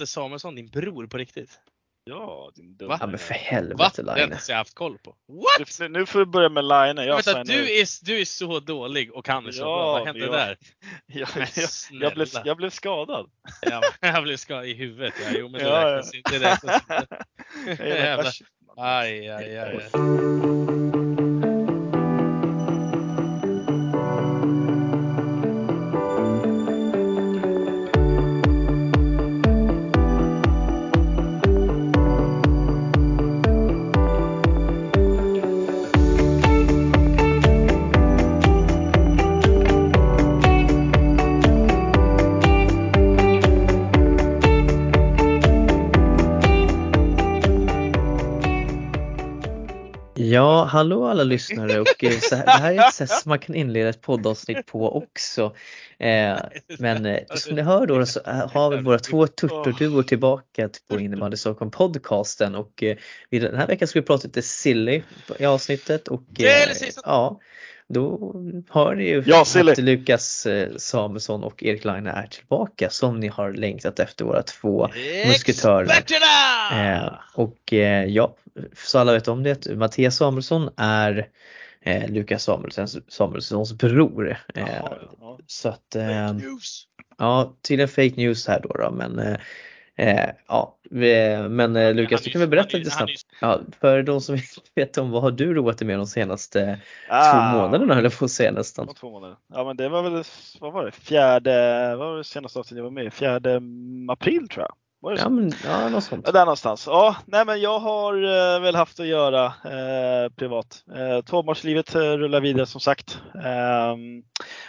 heter Samuelsson din bror på riktigt? Ja, din Va? Ja men för helvete Det har jag haft koll på. What? Nu, nu får du börja med Line. Jag Vänta, du är, du är så dålig och kan det så Ja, bra. Vad hände jag- där? jag, jag, jag, blev, jag blev skadad. Ja, jag blev skadad i huvudet. Ja, jo, men det Ja, ja. inte. Det räknas inte. Är. Aj, aj, aj. aj. Hallå alla lyssnare och eh, så här, det här är ett sätt som man kan inleda ett poddavsnitt på också. Eh, men eh, som ni hör då så eh, har vi våra två turturduor tillbaka till- på Innebandy Stockholm podcasten och eh, den här veckan ska vi prata lite silly i avsnittet och eh, ja, då hör ni ju Ja, att Lukas Samuelsson och Erik Laine är tillbaka som ni har längtat efter våra två musketörer. Eh, och eh, ja, så alla vet om det, Mattias Samuelsson är eh, Lukas Samuelssons, Samuelssons bror. Eh, Jaha, ja. så att, Fake eh, news. ja, tydligen fake news här då, då men eh, eh, ja, men eh, Lukas du kan väl berätta lite snabbt. Ja, för de som inte vet om vad har du roat dig med de senaste Ah, två månaderna höll jag på att säga nästan. Två månader. Ja men det var väl, vad var det, fjärde, vad var det senaste avsnittet jag var med? Fjärde april tror jag. Var det så? Ja men ja, något sånt. Där någonstans. Ja, nej men jag har eh, väl haft att göra eh, privat. Eh, Tvåbarnslivet eh, rullar vidare som sagt. Eh,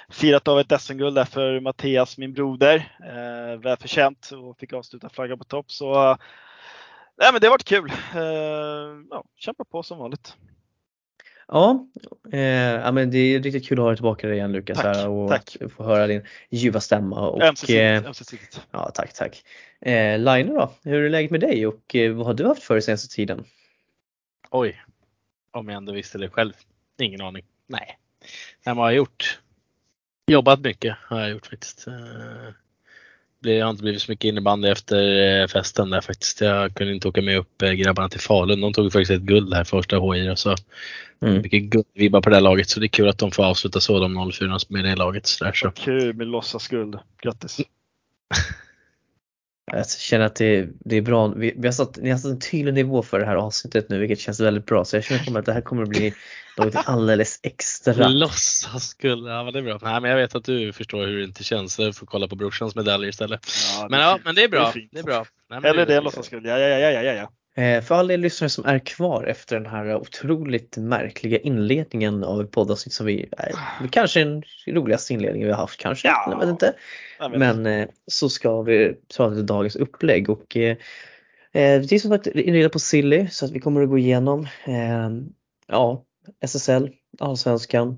firat av ett SM-guld där för Mattias, min broder. Eh, välförtjänt och fick avsluta flagga på topp. Så eh, nej, men det har varit kul. Eh, ja, kämpa på som vanligt. Ja, eh, ja men det är riktigt kul att ha dig tillbaka igen Lukas Tack, här och tack. att få höra din ljuva stämma. Och, Ömsesidigt. eh, ömsesidigt. Ja, tack, tack. Eh, Line då, hur är läget med dig och eh, vad har du haft för dig senaste tiden? Oj. Om jag ändå visste det själv. Ingen aning. Nej. Nej, men vad har jag gjort? Jobbat mycket har jag gjort faktiskt. Det har inte blivit så mycket innebandy efter eh, festen där faktiskt. Jag kunde inte åka med upp eh, grabbarna till Falun. De tog faktiskt ett guld här första HI och så Mm. mycket guldvibbar på det här laget så det är kul att de får avsluta så de 04 med det laget. Så där, så. Kul med låtsasguld. Grattis! Jag känner att det, det är bra. Vi, vi har satt, ni har satt en tydlig nivå för det här avsnittet nu vilket känns väldigt bra. Så jag känner att det här kommer att bli något alldeles extra. Låtsasguld, ja men det är bra. Nej, men jag vet att du förstår hur det inte känns. Så jag får kolla på brorsans medaljer istället. Ja, Men ja, men det är bra. fint. Det är bra. Nej, men Eller det är- än låtsasguld. Ja, ja, ja, ja, ja, För alla er lyssnare som är kvar efter den här otroligt märkliga inledningen av poddavsnitt som vi, eh, kanske den roligaste inledningen vi har haft kanske, Ja. jag vet inte. Jag vet. Men eh, så ska vi prata till dagens upplägg och eh, eh, det är som sagt inreda på Silly så att vi kommer att gå igenom eh, ja, SSL, Allsvenskan,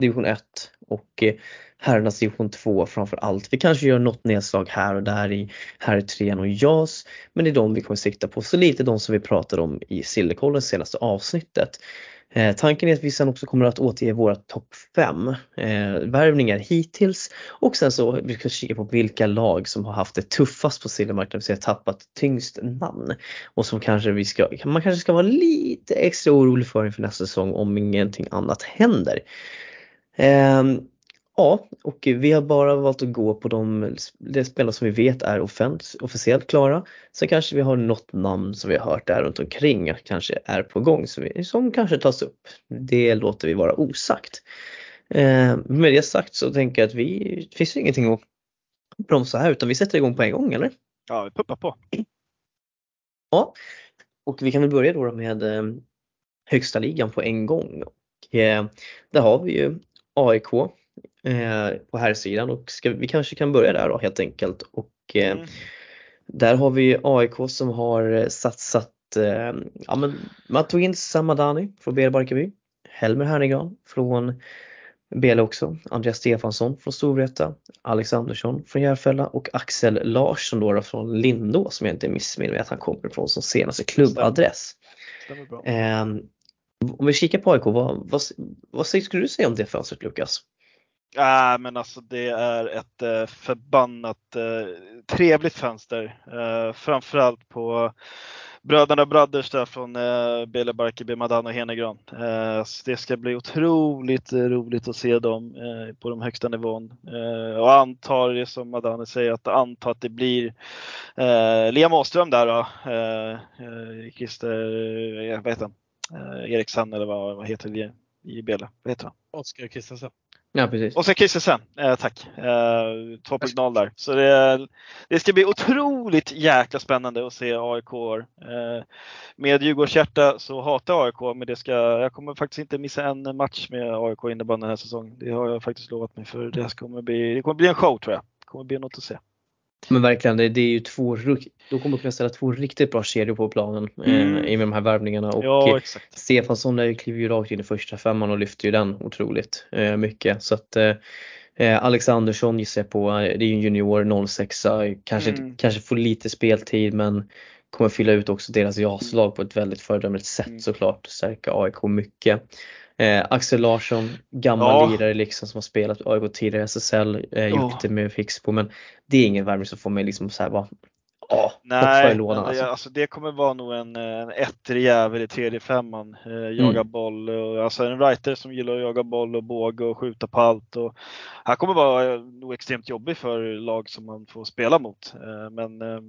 division 1 och eh, herrarnas division 2 framför allt. Vi kanske gör något nedslag här och där i herrtrean och JAS men det är de vi kommer sikta på. Så lite de som vi pratade om i Sillykollens senaste avsnittet. Eh, tanken är att vi sen också kommer att återge våra topp 5 eh, värvningar hittills och sen så vi ska kika på vilka lag som har haft det tuffast på silvermarknaden, det vill säga tappat tyngst namn och som kanske vi ska, man kanske ska vara lite extra orolig för inför nästa säsong om ingenting annat händer. Eh, Ja, och vi har bara valt att gå på de, de spelare som vi vet är offent, officiellt klara. Sen kanske vi har något namn som vi har hört där runt omkring kanske är på gång som, vi, som kanske tas upp. Det låter vi vara osagt. Eh, med det sagt så tänker jag att vi, det finns ju ingenting att bromsa här utan vi sätter igång på en gång eller? Ja, vi puppar på. Ja, och vi kan väl börja då med eh, högsta ligan på en gång. Och, eh, där har vi ju AIK eh, på här sidan och ska, vi kanske kan börja där då helt enkelt. Och eh, Mm. där har vi AIK som har eh, satsat, eh, ja men man tog in Samadani från BL Barkarby, Helmer Hernegran från BL också, Andreas Stefansson från Storvreta, Alex Andersson från Järfälla och Axel Larsson då, då från Lindå som jag inte missminner mig att han kommer ifrån som senaste klubbadress. Stämmer bra. Eh, om vi kikar på AIK, vad, vad, vad skulle du säga om det fönstret Lukas? Äh, men alltså det är ett äh, förbannat äh, trevligt fönster. Eh, framförallt på bröderna Brothers där från eh, Bele Barkeby, Madan och Henegran. Äh, det ska bli otroligt roligt att se dem på de högsta nivån. Och antar det som Madane säger, att anta att det blir eh, Liam Åström där då. Christer, vad heter han? Eh, Eriksson eller vad, vad heter det i Bele? Vad heter han? Oskar Kristensen. Ja precis. Och sen Christensen, eh, tack. Eh, 2.0 där. Så det, det, ska bli otroligt jäkla spännande att se AIK. Eh, med Djurgårdshjärta så hatar jag AIK men det ska, jag kommer faktiskt inte missa en match med AIK innebandy den här säsongen. Det har jag faktiskt lovat mig för det kommer bli, det kommer bli en show tror jag. Det kommer bli något att se. Men verkligen, det, det är ju två, de kommer kunna ställa två riktigt bra kedjor på planen eh, mm. eh, i med de här värvningarna. Och ja, exakt. Stefansson kliver ju rakt in i första femman och lyfter ju den otroligt eh, mycket. Så att eh, eh Alex Andersson gissar jag på, det är ju en junior 06 kanske, mm. kanske får lite speltid men kommer fylla ut också deras JAS-lag på ett väldigt föredömligt sätt mm. såklart. Stärka AIK mycket. Eh, Axel Larsson, gammal ja. lirare liksom som har spelat AIK tidigare i SSL, eh, gjort det med Fixbo men det är ingen värvning som får mig liksom så här bara Ja, Nej, i lådan, alltså. Det, alltså det kommer vara nog en, en ettrig jävel i tredje femman. Eh, jaga mm. boll, och, alltså en writer som gillar att jaga boll och båga och skjuta på allt. Och, han kommer vara eh, nog extremt jobbig för lag som man får spela mot. Eh, men eh,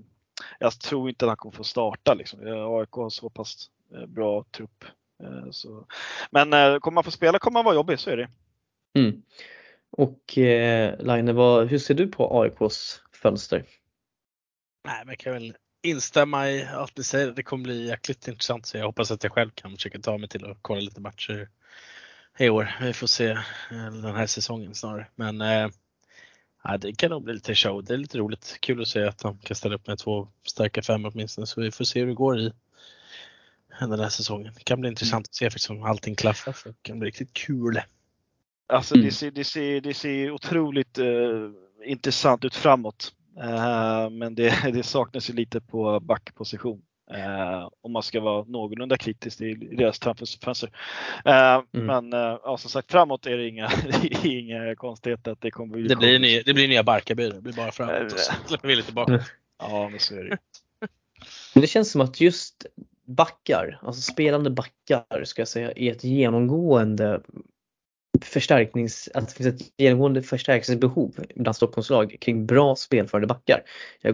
jag tror inte att han kommer få starta. Liksom. AIK har så pass eh, bra trupp Eh, så. Men eh, kommer man få spela kommer man vara jobbig, så är det. Mm. Och eh, Line, vad, hur ser du på AIKs fönster? Nej, men jag kan väl instämma i allt ni säger. Det kommer bli jäkligt intressant så jag hoppas att jag själv kan försöka ta mig till att kolla lite matcher i år. Vi får se eh, den här säsongen snarare. Men eh, det kan nog bli lite show. Det är lite roligt. Kul att se att de kan ställa upp med två starka fem åtminstone så vi får se hur det går i den här säsongen. Det kan bli intressant att se för om allting klaffar så det kan bli riktigt kul. Alltså mm. det, ser, det, ser, det ser otroligt uh, intressant ut framåt. Uh, men det, det saknas ju lite på backposition. Uh, om man ska vara någorlunda kritisk i deras transferfönster. Uh, mm. Men uh, ja, som sagt framåt är det inga, inga konstigheter att det kommer bli Det blir, nya, det blir nya Barkarby, det blir bara framåt och så släpper vi lite bakåt. Ja men så är det Men det känns som att just backar, alltså spelande backar ska jag säga, är ett genomgående förstärknings, att det finns ett genomgående förstärkningsbehov bland Stockholmslag kring bra spelförande backar.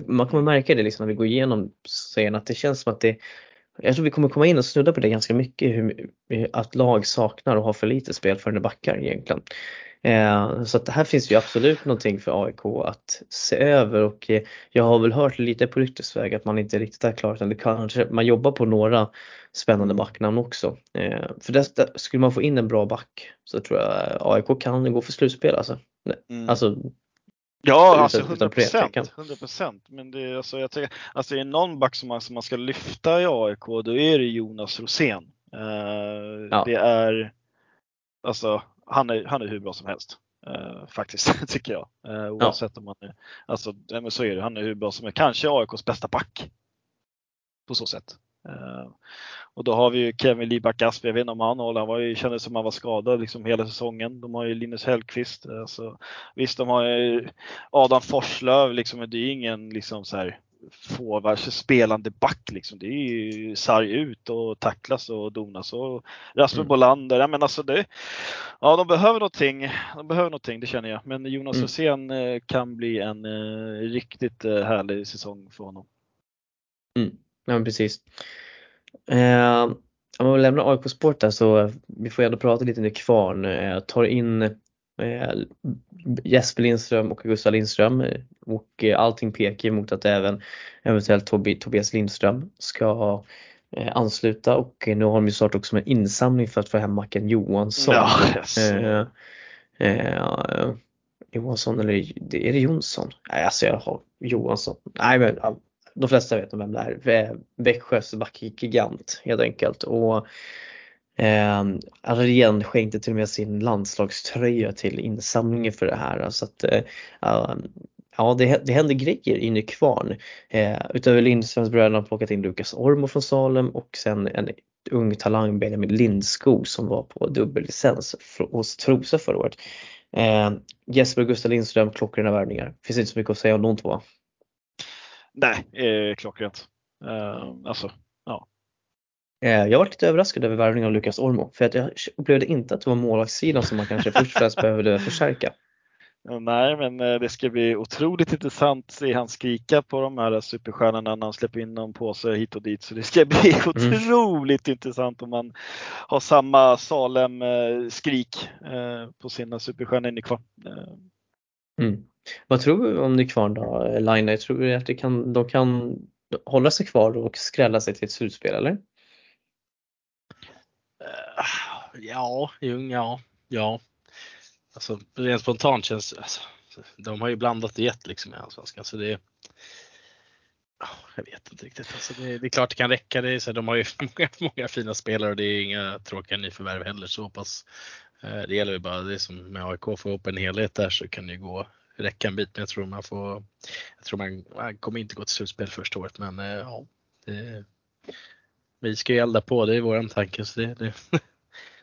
Man kommer märka det liksom när vi går igenom serien att det känns som att det jag tror vi kommer komma in och snudda på det ganska mycket, hur, att lag saknar och har för lite spelförande backar egentligen. Eh, så att det här finns ju absolut någonting för AIK att se över och eh, jag har väl hört lite på ryktesväg att man inte riktigt är klar utan det kanske, man jobbar på några spännande backnamn också. Eh, för det, skulle man få in en bra back så tror jag AIK kan gå för slutspel alltså. Mm. alltså Ja, alltså 100 procent. 100 Men det, alltså, jag tycker, alltså, är det någon back som man, som man ska lyfta i AIK då är det Jonas Rosén. Uh, ja. Det är alltså han är, han är hur bra som helst. Uh, faktiskt, tycker jag. Uh, oavsett ja. om han är, alltså, men så är det, han är hur bra som helst. Kanske AIKs bästa back. På så sätt. Uh, och då har vi ju Kevin Liback Asp, jag vet inte om han håller, han var ju, kändes som han var skadad liksom hela säsongen. De har ju Linus Hellqvist. Alltså, visst, de har ju Adam Forslöv, liksom, det är ingen liksom så här forwards spelande back liksom. Det är ju sarg ut och tacklas och donas och Rasmus mm. Bolander. Ja, men alltså det, ja, de behöver någonting. De behöver någonting, det känner jag. Men Jonas mm. Eh, kan bli en eh, riktigt eh, härlig säsong för honom. Mm. Ja, precis. Eh, om vi lämnar AIK Sport där så vi får ändå prata lite nu kvar. Eh, tar in Eh, Jesper Lindström och Gustav Lindström eh, och eh, allting pekar mot att även eventuellt Tobias Lindström ska ansluta och nu har de ju startat också med insamling för att få hem Macken Johansson. Ja, eh, eh, Johansson eller är det Jonsson? Nej alltså jag har Johansson. Nej men de flesta vet vem det är. Växjös backgigant helt enkelt. Och Eh, Arjen skänkte till och med sin landslagströja till insamlingen för det här. Så att, eh, ehm, ja, det, det händer grejer i Nykvarn. Eh, utöver Lindströmsbröderna har plockat in Lukas Ormo från Salem och sen en ung talang Benjamin Lindskog som var på dubbellicens hos Trosa förra året. Eh, Jesper och Gustav Lindström, klockrena värvningar. Finns inte så mycket att säga om de två. Nej, eh, klockrent. Eh, alltså, ja. Eh, jag var lite överraskad över värvningen av Lukas Ormo för att jag upplevde inte att det var målvaktssidan som man kanske först och främst behövde förstärka. Nej, men eh, det ska bli otroligt intressant se han skrika på de här superstjärnorna när han släpper in någon påse hit och dit. Så det ska bli mm. otroligt intressant om man har samma Salem-skrik eh, på sina superstjärnor in kvar. Mm. Vad tror du om Nykvarn då, Line? Tror du att kan, de kan hålla sig kvar och skrälla sig till ett slutspel eller? Eh, ja, ja, ja. Alltså rent spontant känns alltså, de har ju blandat och gett liksom i Allsvenskan så det jag vet inte riktigt. Alltså det, det, är klart det kan räcka. Det är så här, de har ju många, många fina spelare och det är inga tråkiga nyförvärv heller så pass. Eh, det gäller ju bara, det är som med AIK, får ihop en helhet där så kan det ju gå, räcka en bit. Men jag tror man får, jag tror man, man kommer inte gå till slutspel första året men eh, ja. Det, vi ska ju elda på, det är våran tanke. Så det, det,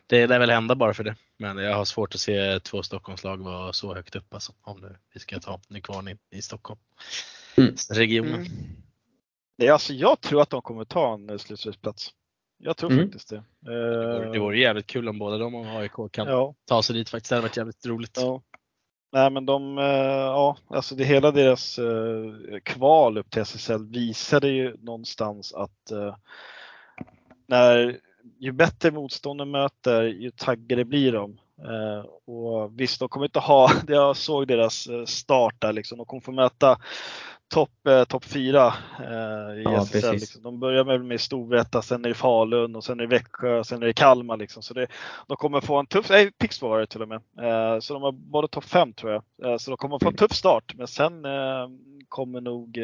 det lär väl hända bara för det. Men jag har svårt att se två Stockholmslag vara så högt upp alltså, om det, vi ska ta Nykvarn i, i Stockholm. Mm. Regionen. Mm. Det är alltså, jag tror att de kommer ta en slutspelsplats. Jag tror mm. faktiskt det. Det vore, det vore jävligt kul om båda de och AIK kan ja. ta sig dit faktiskt. Det hade varit jävligt roligt. Ja. Nej men de, eh, ja alltså det hela deras eh, kval upp till SSL visade ju någonstans att eh, när ju bättre motstånden möter, ju taggade blir de. Och visst, de kommer inte ha, jag såg deras start där liksom, de kommer få möta topp eh, top 4 eh, i ja, SSL. Liksom. De börjar med, med Storvreta, sen är det Falun och sen är det Växjö, sen är det Kalmar. Liksom. Så det, de kommer få en tuff, nej Pixbo var det till och med. Eh, så de har både topp 5 tror jag. Eh, så de kommer få en tuff start men sen eh, kommer nog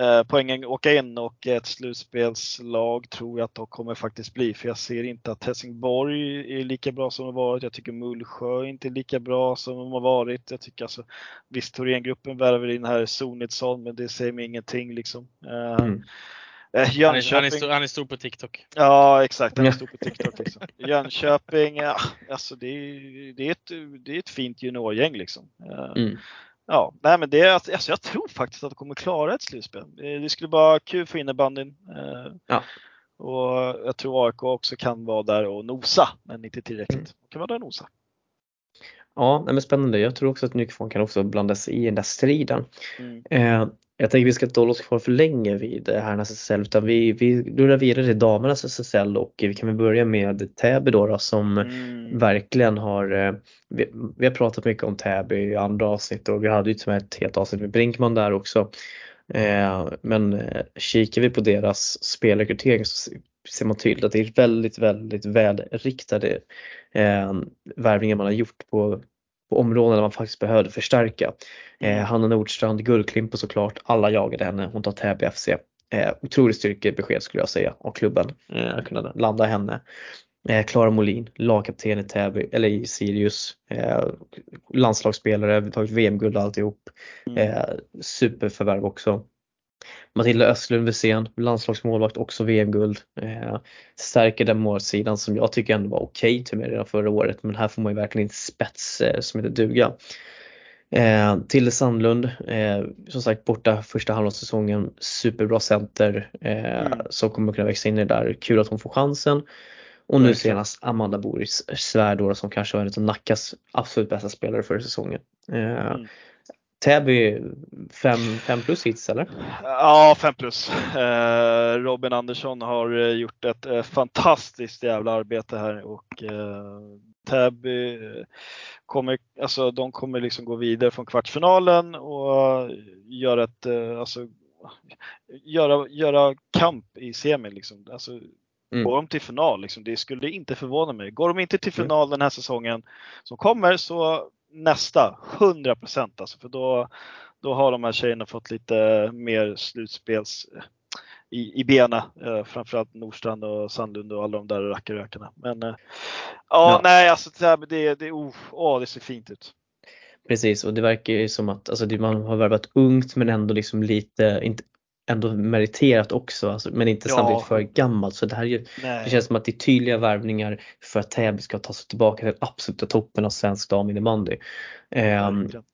Eh, poängen åka in och ett slutspelslag tror jag att de kommer faktiskt bli. För jag ser inte att Helsingborg är lika bra som de varit. Jag tycker Mullsjö inte är lika bra som de har varit. Jag tycker alltså, visst Thorengruppen värver in här Sonitsson men det säger mig ingenting liksom. Eh, mm. Jönköping. Han är, han, är stor, han är stor på TikTok. Ja exakt, han är stor på TikTok. Liksom. Jönköping, ja, alltså det, är, det, är ett, det är ett fint juniorgäng liksom. Mm. Ja, nej men det, alltså, jag tror faktiskt att de kommer klara ett slutspel. Det skulle vara kul för innebandyn. Eh, ja. Och jag tror AIK också kan vara där och nosa, men inte tillräckligt. Mm. Kan vara där och nosa. Ja, men spännande. Jag tror också att Nykvarn kan också blandas i den där striden. Mm. Eh, jag tänker vi ska inte hålla oss kvar för länge vid herrarnas SSL utan vi, vi rullar vidare till damernas SSL och vi kan väl börja med Täby då, då som mm. verkligen har, eh, vi, vi, har pratat mycket om Täby i andra avsnitt och vi hade ju till ett helt avsnitt med Brinkman där också. Eh, men eh, kikar vi på deras spelrekrytering så ser man tydligt att det är väldigt, väldigt välriktade eh, värvningar man har gjort på på områden där man faktiskt behövde förstärka. Eh, mm. Hanna Nordstrand, Guldklimp och såklart, alla jagade henne. Hon tar Täby FC. Eh, otroligt styrkebesked skulle jag säga av klubben. Eh, kunna landa henne. Eh, Molin, lagkapten i Täby, eller i Sirius. Eh, landslagsspelare, tagit VM-guld och alltihop. Mm. Eh, superförvärv också. Matilda Östlund Wisén, landslagsmålvakt, också VM-guld. Eh, stärker den målsidan som jag tycker ändå var okej okay till mig redan förra året men här får man ju verkligen inte spets eh, som heter duga. Eh, Tilde Sandlund, eh, som sagt borta första halvan säsongen, superbra center eh, mm. som kommer kunna växa in i det där. Kul att hon får chansen. Och nu senast Amanda Boris Svärdora som kanske var en av Nackas absolut bästa spelare förra säsongen. Eh, mm. Täby 5 plus hits eller? Ja 5 plus. Eh, Robin Andersson har eh, gjort ett eh, fantastiskt jävla arbete här och eh, Täby kommer, alltså de kommer liksom gå vidare från kvartsfinalen och göra ett, alltså göra, göra kamp i semin liksom. Alltså, Mm. Går de till final, liksom, det skulle inte förvåna mig. Går de inte till final den här säsongen som kommer så nästa 100 procent alltså, för då, då har de här tjejerna fått lite mer slutspels i, i bena, eh, framförallt Nordstrand och Sandlund och alla de där rackarrökarna. Men eh, ja, nej, alltså det, det, det, oh, oh, det ser fint ut. Precis och det verkar ju som att alltså, man har värvat ungt men ändå liksom lite, inte, ändå meriterat också, alltså, men inte Ja. samtidigt för gammalt. Så det här är ju, det känns som att det är tydliga värvningar för att Täby ska ta sig tillbaka till absoluta toppen av svensk daminnebandy. Ehm, Verkligen.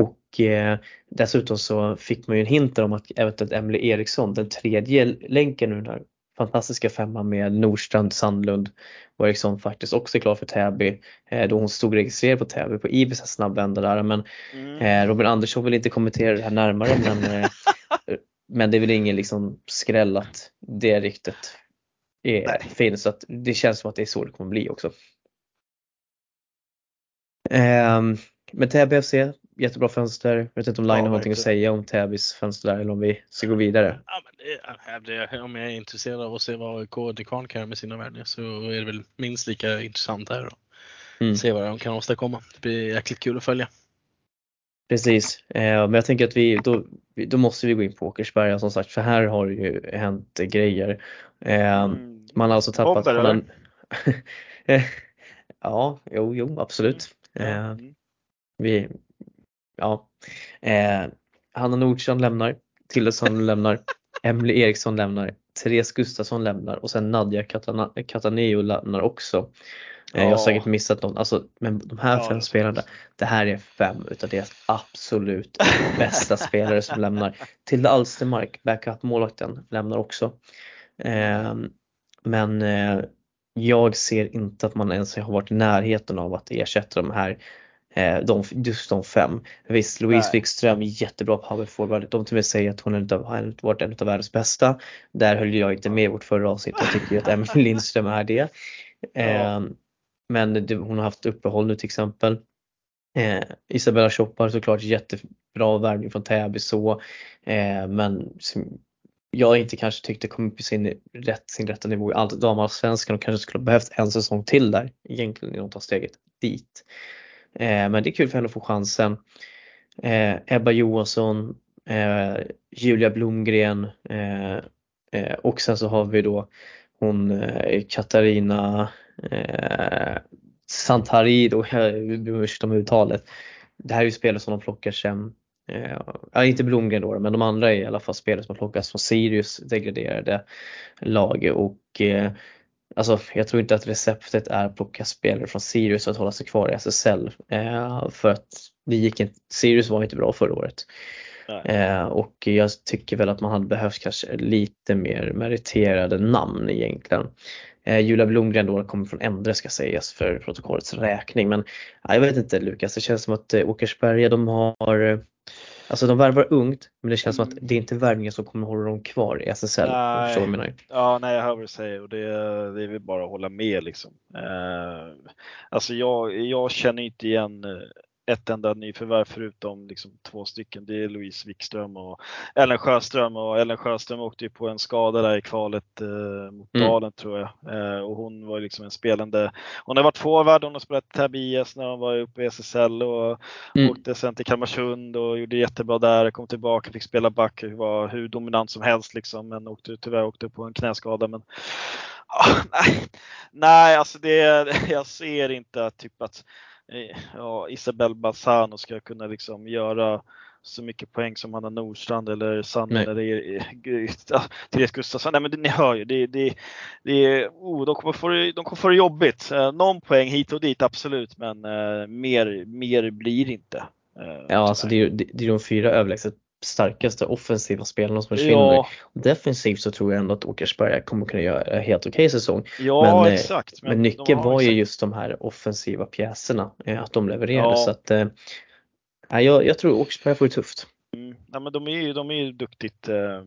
och eh, dessutom så fick man ju en hint om att eventuellt Emily Eriksson, den tredje länken den här fantastiska femman med Nordstrand, Sandlund och Eriksson faktiskt också klar för Täby. Eh, då hon stod registrerad på Täby på Ibis snabbvända där. Men Mm. eh, Robin Andersson vill inte kommentera det här närmare men, eh, men det är väl ingen liksom skräll att det ryktet är Nej. finns. Så att det känns som att det är så det kommer bli också. Ehm, men Täby FC, jättebra fönster. Jag vet inte om Line Ja, har någonting att säga om Täbys fönster där eller om vi ska gå vidare. Ja, men det, om jag är intresserad av att se vad AIK Dekan kan göra med sina värden så är det väl minst lika intressant här. Då. Mm. Se vad de kan åstadkomma. Det blir jäkligt kul att följa. Precis, eh, men jag tänker att vi då, då måste vi gå in på Åkersberga som sagt för här har det ju hänt eh, grejer. Eh, Mm. Man har alltså tappat Bomber, man har- Ja, jo, jo absolut. Eh, Mm. vi, ja. eh, Hanna Nordstrand lämnar, Tillesson lämnar, Emily Eriksson lämnar, Therese Gustafsson lämnar och sen Nadja Cataneo lämnar också. Eh, Jag har Ja. säkert missat någon, alltså, men de här Ja, fem spelarna, det här är fem utav deras absolut bästa spelare som lämnar. Tilda Alstermark, backup-målvakten, lämnar också. Eh, men eh, jag ser inte att man ens har varit i närheten av att ersätta de här eh, de, just de fem. Visst, Louise Nej. Wikström, jättebra power forward. De till och med säger att hon har varit en av världens bästa. Där höll jag inte med i vårt förra avsnitt. Jag tycker ju att Emily Lindström är det. Eh, men det, hon har haft uppehåll nu till exempel. Eh, Isabella Choppar såklart jättebra värvning från Täby så. Eh, men som jag inte kanske tyckte kom upp i sin, rätt, sin rätta nivå i allt damallsvenskan och kanske skulle ha behövt en säsong till där egentligen innan hon tar steget dit. Eh, men det är kul för henne att få chansen. Eh, Ebba Johansson, eh, Julia Blomgren eh, eh, och sen så har vi då hon eh, Katarina eh, Santarido, jag ber om ursäkt om uttalet. Det här är ju spelare som de plockar sen Eh, ja, inte Blomgren då, men de andra är i alla fall spelare som har plockats från Sirius degraderade lag och eh, alltså jag tror inte att receptet är att plocka spelare från Sirius för att hålla sig kvar i SSL eh, för att det gick inte, Sirius var inte bra förra året. Eh, och jag tycker väl att man hade behövt kanske lite mer meriterade namn egentligen. Eh, Julia Blomgren då kommer från Endre ska sägas för protokollets räkning men ja, jag vet inte Lukas, det känns som att eh, Åkersberga de har eh, Alltså de värvar ungt men det känns som att det är inte värvningar som kommer hålla dem kvar i SSL. vad jag menar. Ja, nej, jag hör vad du säger och det, det är väl bara att hålla med liksom. Eh, alltså jag, jag känner inte igen eh, ett enda nyförvärv förutom liksom två stycken. Det är Louise Wikström och Ellen Sjöström och Ellen Sjöström åkte ju på en skada där i kvalet eh, mot Mm. Dalen tror jag. Eh, och hon var liksom en spelande, hon har varit forward, hon har spelat IS när hon var uppe i SSL och Mm. åkte sen till Kalmarsund och gjorde jättebra där, kom tillbaka, fick spela back, var hur dominant som helst liksom men åkte tyvärr åkte på en knäskada. Men, ah, nej, nej, alltså det, jag ser inte typ att ja, Isabel Balsano ska kunna liksom göra så mycket poäng som Hanna Nordstrand eller Sanne Nej. eller eh, eh, Therese Gustafsson. Nej men det, ni hör ju, det, det, det oh, de, kommer få det, de kommer få det jobbigt. Eh, någon poäng hit och dit absolut men eh, mer, mer blir det inte. Eh, Ja alltså det är, det är de fyra överlägset starkaste offensiva spelarna som försvinner. Ja, Defensivt så tror jag ändå att Åkersberga kommer kunna göra en helt okej säsong. ja Men, eh, exakt. Men, de nyckeln var ju just de här offensiva pjäserna, eh, att de levererade. Ja. Så att, nej, jag, jag tror Åkersberga får det tufft. Mm. Ja, men de är ju, de är ju duktigt eh,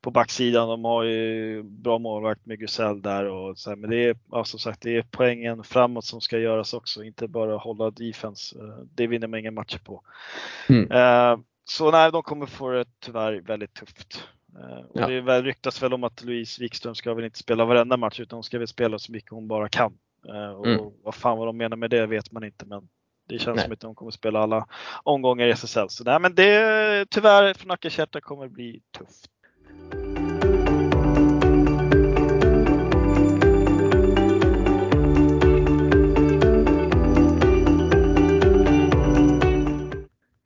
på backsidan. De har ju bra målvakt med Gusell där och så här. Men det är ja, som sagt, det är poängen framåt som ska göras också, inte bara hålla defense. Det vinner man inga matcher på. Mm. Eh, så nej, de kommer få det tyvärr väldigt tufft. Eh, och Ja. Det väl, ryktas väl om att Louise Wikström ska väl inte spela varenda match utan hon ska väl spela så mycket hon bara kan. Eh, och Mm. vad fan vad de menar med det vet man inte men det känns Nej. som att de kommer spela alla omgångar i SSL. Så nej, men det tyvärr för Nacka kommer bli tufft.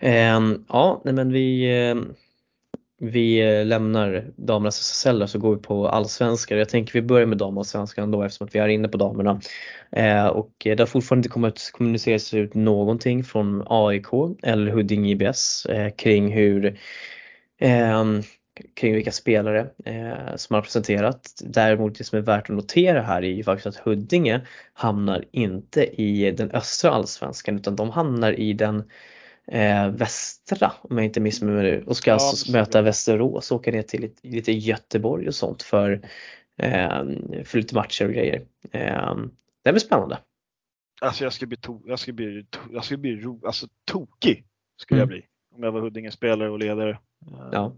Ehm, ja, nej, men vi, ehm, vi eh, lämnar damernas SSL och så går vi på allsvenskan. Jag tänker vi börjar med damallsvenskan då eftersom att vi är inne på damerna. Ehm, eh, och det har fortfarande inte kommit kommuniceras ut någonting från AIK eller Huddinge IBS eh, kring hur eh, kring vilka spelare eh, som har presenterat. Däremot det som är värt att notera här är ju faktiskt att Huddinge hamnar inte i den östra allsvenskan utan de hamnar i den eh, västra om jag inte missminner mig och ska ja, alltså möta Västerås och åka ner till lite, lite Göteborg och sånt för, eh, för lite matcher och grejer. Eh, det blir spännande. Alltså jag skulle bli, to jag skulle bli, to jag skulle bli ro alltså, tokig skulle mm. jag bli om jag var Huddinge spelare och ledare. Ja.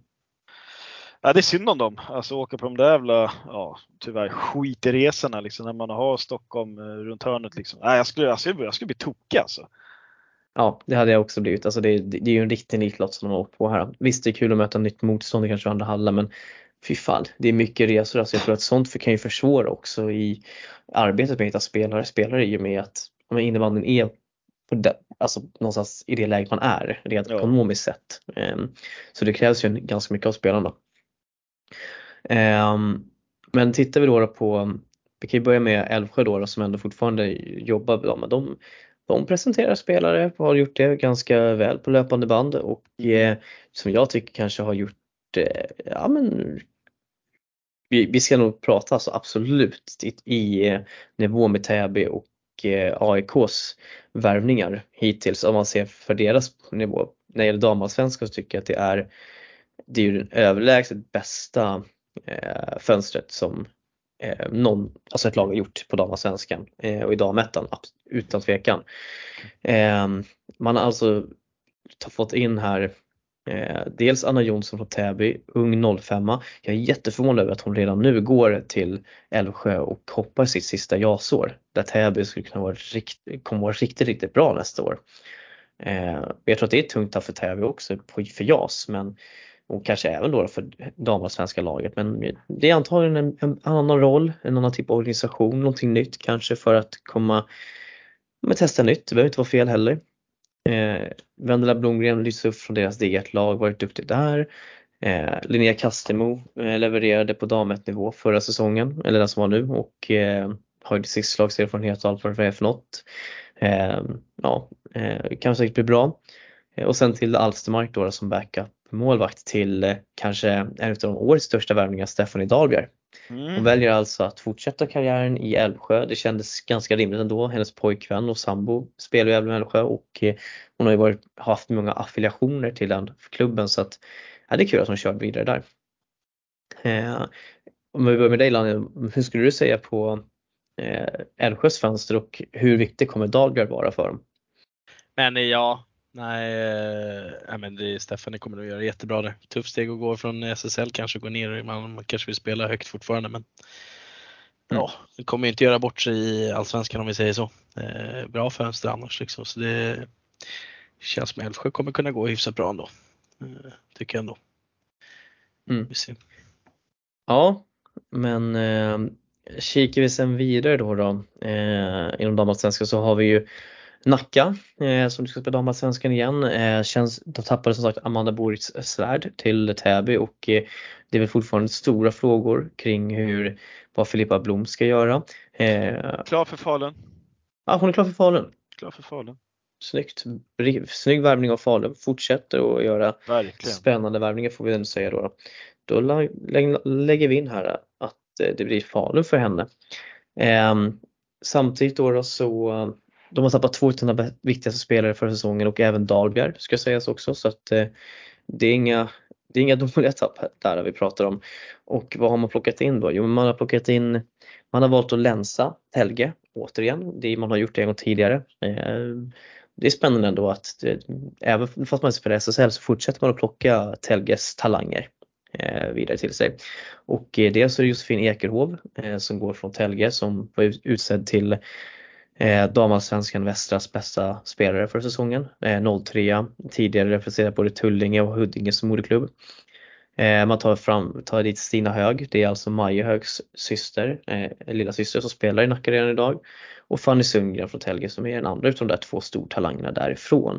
Ja, det är synd om dem. Alltså åka på de där jävla, ja tyvärr, skitresorna liksom när man har Stockholm eh, runt hörnet liksom. Nej, jag skulle, jag skulle, jag skulle bli tokig alltså. Ja, det hade jag också blivit. Alltså det, det är ju en riktig nitlott som de har åkt på här. Visst, det är kul att möta nytt motstånd i kanske andra halvan, men fy fan, det är mycket resor. Alltså jag tror att sånt kan ju försvåra också i arbetet med att hitta spelare. Spelare i och med att innebandyn är på det, alltså någonstans i det läget man är rent ja. ekonomiskt sett. Um, så det krävs ju ganska mycket av spelarna. Um, men tittar vi då på, vi kan ju börja med Älvsjö då, då som ändå fortfarande jobbar, ja, men de de presenterar spelare och har gjort det ganska väl på löpande band och eh, som jag tycker kanske har gjort, eh, ja men vi, vi ska nog prata alltså absolut i, i eh, nivå med Täby och eh, AIKs värvningar hittills om man ser för deras nivå. När det gäller damallsvenskan så tycker jag att det är det är ju den överlägset bästa eh, fönstret som eh, någon, alltså ett lag har gjort på damallsvenskan eh, och i damettan utan tvekan. Eh, man har alltså fått in här eh, dels Anna Jonsson från Täby, ung 05 Jag är jätteförvånad över att hon redan nu går till Älvsjö och hoppar sitt sista jasår där Täby skulle kunna vara rikt, kommer vara riktigt, riktigt bra nästa år. Eh, jag tror att det är tungt för Täby också för JAS men och kanske även då för damallsvenska laget. Men det är antagligen en, en, annan roll, en annan typ av organisation, någonting nytt kanske för att komma med testa nytt. Det behöver inte vara fel heller. Eh, Vendela Blomgren lyfts upp från deras D1-lag, varit duktig där. Eh, Linnea Kastemo eh, levererade på dam nivå förra säsongen, eller den som var nu och eh, har ju sistlagserfarenhet och allt vad det är för något. Eh, ja, eh, kan säkert bli bra. Eh, och sen till Alstermark då som backup målvakt till eh, kanske en av årets största värvningar, Stephanie Dahlbjer. Mm. Hon väljer alltså att fortsätta karriären i Älvsjö. Det kändes ganska rimligt ändå. Hennes pojkvän och sambo spelar i Älvsjö och eh, hon har ju varit, haft många affiliationer till den klubben så att ja, det är kul att hon kör vidare där. Eh, om vi börjar med dig Lanny, hur skulle du säga på eh, Älvsjös fönster och hur viktig kommer Dahlbjer vara för dem? Men ja, Nej, äh, men det, Stefan kommer nog göra jättebra där. Tufft steg att gå från SSL, kanske gå ner, man, man kanske vill spela högt fortfarande men mm. ja, det kommer inte göra bort sig i Allsvenskan om vi säger så. Eh, bra fönster annars liksom, så det känns som Älvsjö kommer kunna gå hyfsat bra ändå. Eh, tycker jag ändå. Mm. Vi Ja, men eh, kikar vi sen vidare då, då eh, inom damallsvenskan så har vi ju Nacka eh, som ska spela damallsvenskan igen. Eh, känns, de tappade som sagt Amanda Boris svärd till Täby och eh, det är väl fortfarande stora frågor kring hur, vad Filippa Blom ska göra. Eh, klar för Falun. Ja, hon är klar för Falun. Klar för Falun. Snyggt. Snygg värvning av Falun. Fortsätter att göra Verkligen. spännande värvningar får vi ändå säga då. Då lägger vi in här att eh, det blir Falun för henne. Eh, samtidigt då, så de har tappat två av sina viktigaste spelare för säsongen och även Dahlbjer ska sägas också så att eh, det är inga det är inga dåliga tapp där vi pratar om. Och vad har man plockat in då? Jo, man har plockat in, man har valt att länsa Helge återigen. Det, man har gjort det en gång tidigare. Eh, det är spännande ändå att även fast man spelar SSL så fortsätter man att plocka Telges talanger eh, vidare till sig. Och eh, dels är det Josefin Ekerhov eh, som går från Telge som var utsedd till Eh, damallsvenskan Västras bästa spelare för säsongen. Eh, 03 tidigare representerat både Tullinge och Huddinge som moderklubb. Eh, man tar, fram, tar dit Stina Hög, det är alltså Maja Högs syster, eh, lilla syster som spelar i Nacka redan idag. Och Fanny Sundgren från Telge som är den andra utav de där två stortalangerna därifrån.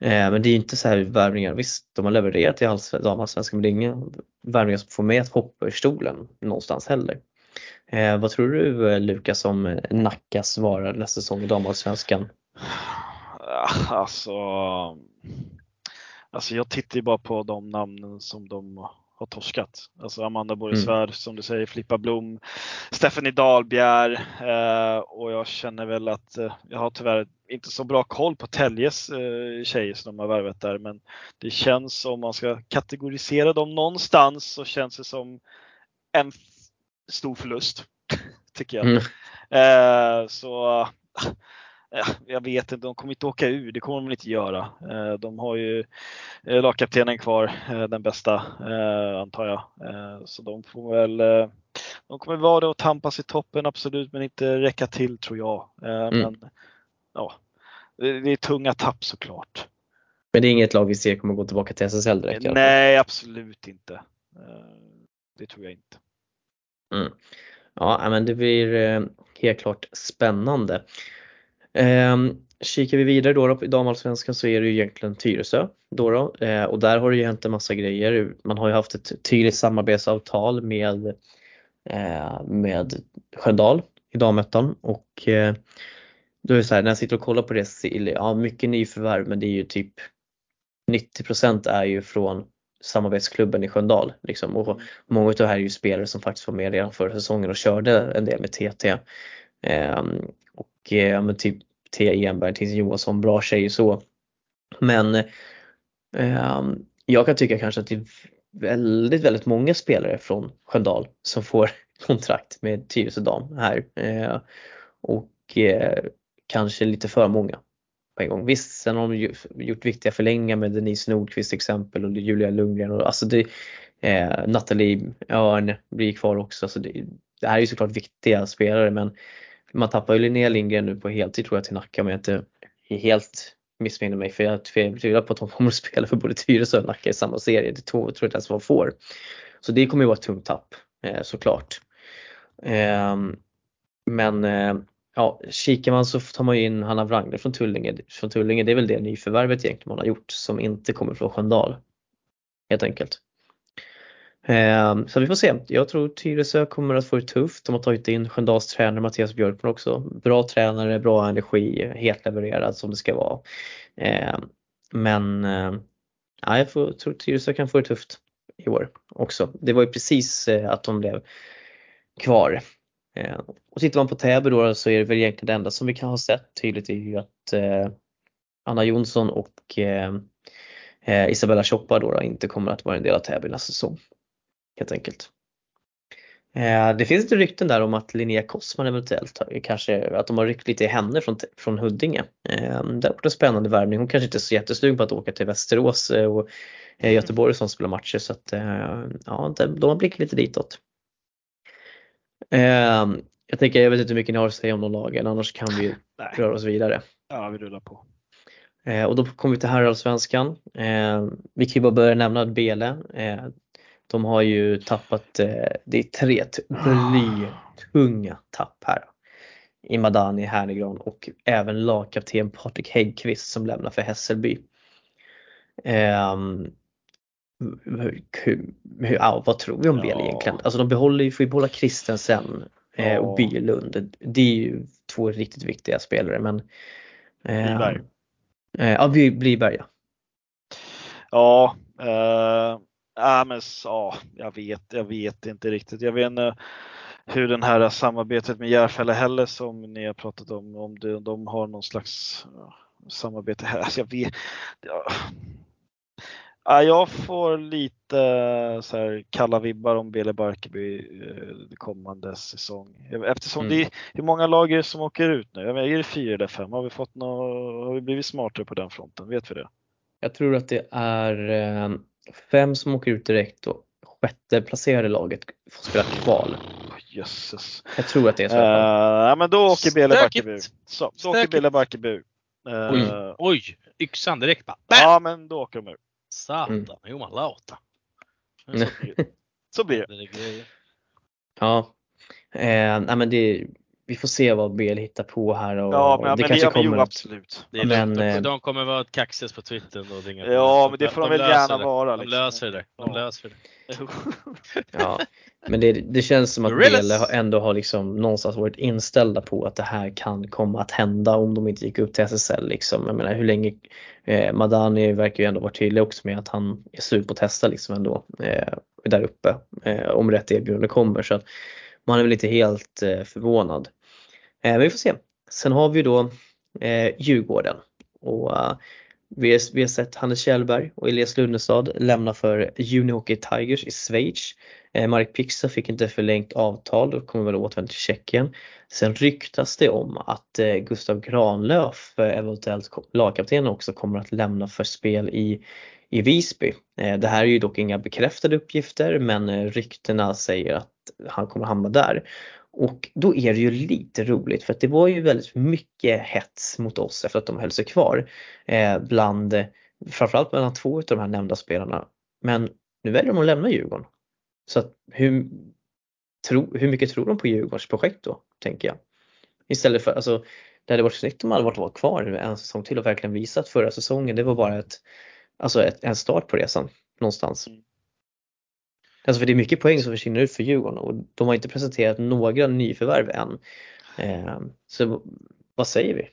Eh, men det är inte så här värvningar, visst de har levererat i damallsvenskan men det är inga värvningar som får mig att hoppa ur stolen någonstans heller. Eh, vad tror du eh, Lukas om Nackas vara nästa säsong i damallsvenskan? Alltså, alltså jag tittar ju bara på de namnen som de har torskat. Alltså Amanda Borgsvärd, mm. som du säger, Flippa Blom, Stephanie Dahlbjer eh, och jag känner väl att eh, jag har tyvärr inte så bra koll på Täljes eh, tjejer som de har värvat där men det känns om man ska kategorisera dem någonstans så känns det som en stor förlust tycker jag. Mm. Eh, så jag vet inte, de kommer inte åka ur, det kommer de inte göra. Eh, de har ju eh, lagkaptenen kvar, eh, den bästa antar jag. Så de får väl, de kommer vara det och tampas i toppen absolut, men inte räcka till tror jag. Mm. Men ja, det är tunga tapp såklart. Men det är inget lag vi ser kommer gå tillbaka till SSL direkt? Nej, absolut inte. Det tror jag inte. Mm. Ja, men det blir eh, helt klart spännande. Ehm, kikar vi vidare då, då i damallsvenskan så är det ju egentligen Tyresö då, då eh, och där har det ju hänt en massa grejer. Man har ju haft ett tydligt samarbetsavtal med, eh, med Sköndal i damettan och eh, då är det så här, när jag sitter och kollar på det så ja mycket nyförvärv men det är ju typ 90% är ju från samarbetsklubben i Sköndal. Liksom. Och många av det här är ju spelare som faktiskt var med redan förra säsongen och körde en del med TT. Eh, och eh, men typ T. Enberg, Tinsin Johansson, bra tjejer så. Men eh, jag kan tycka kanske att det är väldigt, väldigt många spelare från Sköndal som får kontrakt med Tyresö Dam här. Eh, och eh, kanske lite för många på en gång. Visst, sen har de gjort viktiga förlängningar med Denise Nordqvist till exempel och Julia Lundgren och alltså det, eh, Nathalie Örn blir kvar också. Alltså det, det här är ju såklart viktiga spelare men man tappar ju Linnea Lindgren nu på heltid tror jag till Nacka men jag inte helt missminner mig för jag tvivlar på att de kommer att spela för både Tyresö och Nacka i samma serie. Det tror jag inte ens man får. Så det kommer ju vara ett tungt tapp eh, såklart. Eh, men eh, ja, kikar man så tar man ju in Hanna Wrangler från Tullinge. Från Tullinge. Det är väl det nyförvärvet egentligen man har gjort som inte kommer från Sköndal. Helt enkelt. Ehm, så vi får se. Jag tror Tyresö kommer att få det tufft. De har tagit in Sköndals tränare Mattias Björkman också. Bra tränare, bra energi, helt levererad som det ska vara. Ehm, men eh, ja, jag får, tror Tyresö kan få det tufft i år också. Det var ju precis eh, att de blev kvar. Eh, och tittar man på Täby då så är det väl egentligen det enda som vi kan ha sett tydligt är ju att eh, Anna Jonsson och eh, eh, Isabella Choppa då, då inte kommer att vara en del av Täby nästa säsong helt enkelt. Eh, det finns lite rykten där om att Linnea Kossman eventuellt kanske, att de har ryckt lite i henne från, från Huddinge. Det har en spännande värvning. Hon kanske inte är så jättesugen på att åka till Västerås och Göteborg som spelar matcher så att ja, de har blickat lite ditåt. Jag tänker, jag vet inte hur mycket ni har att säga om de lagen annars kan vi Nej. röra oss vidare. Ja, vi rullar på. Och då kommer vi till herrallsvenskan. Vi kan ju bara börja nämna Bele. De har ju tappat, eh, det är tre blytunga tapp här. I Madani Hernegran och även lagkapten Patrik Häggkvist som lämnar för Hässelby. Um, hur, hur, ja, vad tror vi om Bel egentligen? Alltså de behåller, får ju behålla Kristensen eh, och Bylund. Det är ju två riktigt viktiga spelare men eh, Bliberg. Eh, ja, Bliberg ja. Ja, eh, Ja, men ja, jag vet, jag vet inte riktigt. Jag vet inte hur den här samarbetet med Järfälla heller som ni har pratat om, om det, de har någon slags samarbete här. Alltså jag vet. Ja, jag får lite så här kalla vibbar om Bele Barkarby eh, kommande säsong. Eftersom mm. det är, hur många lag är det som åker ut nu? är det fyra eller fem? Har vi, fått något, har vi blivit smartare på den fronten? Vet vi det? Jag tror att det är eh, fem som åker ut direkt och sjätte placerade laget får spela kval. Jösses. Jag tror att det är så. Uh, ja, men då åker Bele Barkarby. Så, då åker Bele Barkarby. Uh, oj, oj, yxan direkt bara. Bam! Ja, men då åker de ut. Satan, mm. låta. Så blir det. Så blir det. Ja. Eh, nej, men det, vi får se vad BL hittar på här. Och, Ja, men, det men kanske det, kommer jo, absolut. Det är Men, de, eh, de kommer vara kaxigast på Twitter och ringa på Ja, men det får de, väl löser gärna det. vara. De liksom. löser det. De Ja. löser det. Ja, men det, det känns som att. BL ändå har liksom någonstans varit inställda på att det här kan komma att hända om de inte gick upp till SSL. Liksom. Jag menar hur länge eh, Madani verkar ju ändå vara tydlig också med att han är slut på att testa liksom ändå eh, där uppe eh, om rätt erbjudande kommer. Så att man är väl inte helt eh, förvånad. Men vi får se. Sen har vi då eh, Djurgården och eh, vi, har, vi har sett Hannes Kjellberg och Elias Lundestad lämna för Unihockey Tigers i Schweiz. Eh, Mark Pixa fick inte förlängt avtal och kommer väl återvända till Tjeckien. Sen ryktas det om att eh, Gustav Granlöf, eh, eventuellt lagkaptenen lagkapten också, kommer att lämna för spel i, i Visby. Eh, det här är ju dock inga bekräftade uppgifter men eh, ryktena säger att han kommer hamna där. Och då är det ju lite roligt för att det var ju väldigt mycket hets mot oss efter att de höll sig kvar. Eh, bland, framförallt mellan två av de här nämnda spelarna. Men nu väljer de att lämna Djurgården. Så att hur, tro, hur mycket tror de på Djurgårdens projekt då, tänker jag. Istället för, alltså det hade varit snyggt om de hade varit kvar en säsong till och verkligen visat förra säsongen. Det var bara ett, alltså ett, en start på resan någonstans. Mm. Alltså för det är mycket poäng som försvinner ut för Djurgården och de har inte presenterat några nyförvärv än. Eh, så vad säger vi?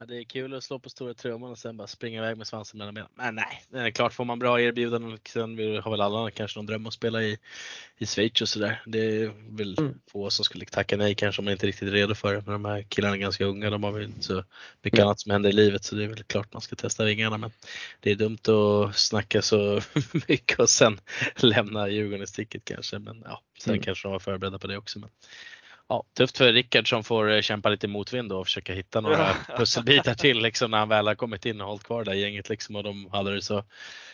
Är, ja, det är kul att slå på stora trumman och sen bara springa iväg med svansen mellan benen. Men nej, det är klart får man bra erbjudanden sen vill- har väl alla kanske någon dröm att spela i, i Schweiz och sådär. Det är väl Mm. få som skulle tacka nej kanske om man inte är riktigt redo för det. Men de här killarna är ganska unga, de har väl inte så mycket Mm. annat som händer i livet så det är väl klart man ska testa vingarna. Men det är dumt att snacka så mycket och sen lämna Djurgården i sticket kanske. Men ja, sen Mm. kanske de var förberedda på det också. Men Ja, tufft för Rickard som får eh, kämpa lite motvind och försöka hitta några Ja. pusselbitar till liksom när han väl har kommit in och hållit kvar det här gänget liksom och de hade det så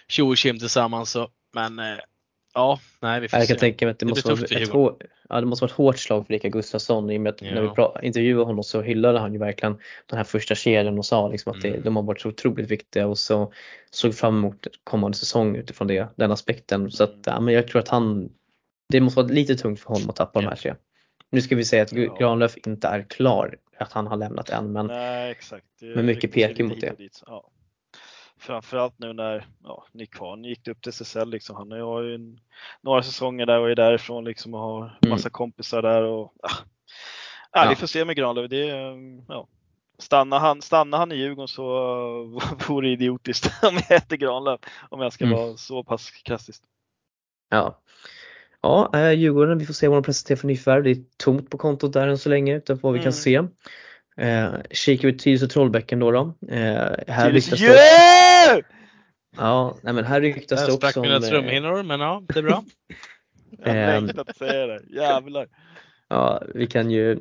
tjo och tillsammans. Så. Men eh, ja, nej vi får Jag kan se. tänka mig att det, Det måste vara ett, hår, ja, det måste vara ett hårt slag för Rickard Gustafsson i och med att när vi Ja. pra- intervjuade honom så hyllade han ju verkligen den här första kedjan och sa liksom att det, Mm. de har varit så otroligt viktiga och så såg fram emot kommande säsong utifrån det, den aspekten. Så att, Mm. ja, men jag tror att han, det måste vara lite tungt för honom att tappa de Ja. här tre. Nu ska vi säga att Ja. Granlöf inte är klar, att han har lämnat än men Nej. Det Men mycket pekar mot och dit. Ja. Framförallt nu när ja, Nick Kvarn gick upp till SSL. Liksom. Han har ju en, några säsonger där och är därifrån liksom, och har Mm. massa kompisar där. Och, ah. Ja, Ja. Vi får se med Granlöf. Det, um, ja. stannar, han, stannar han i Djurgården så vore det idiotiskt om jag heter Granlöf. Om jag ska Mm. vara så pass krassist. Ja. Ja, eh, Djurgården, vi får se vad de presenterar för nyförvärv. Det är tomt på kontot där än så länge utan vad vi kan Mm. se. Eh, kikar vi Tyresö Trollbäcken då. då. Eh, här ryktas det, Yeah! ja, nej, men här ryktas det sprack också mina om, eh, trumhinnor men ja, det är bra. Jag Ehm. längtar att säga det. Jävlar. Ja, vi kan ju,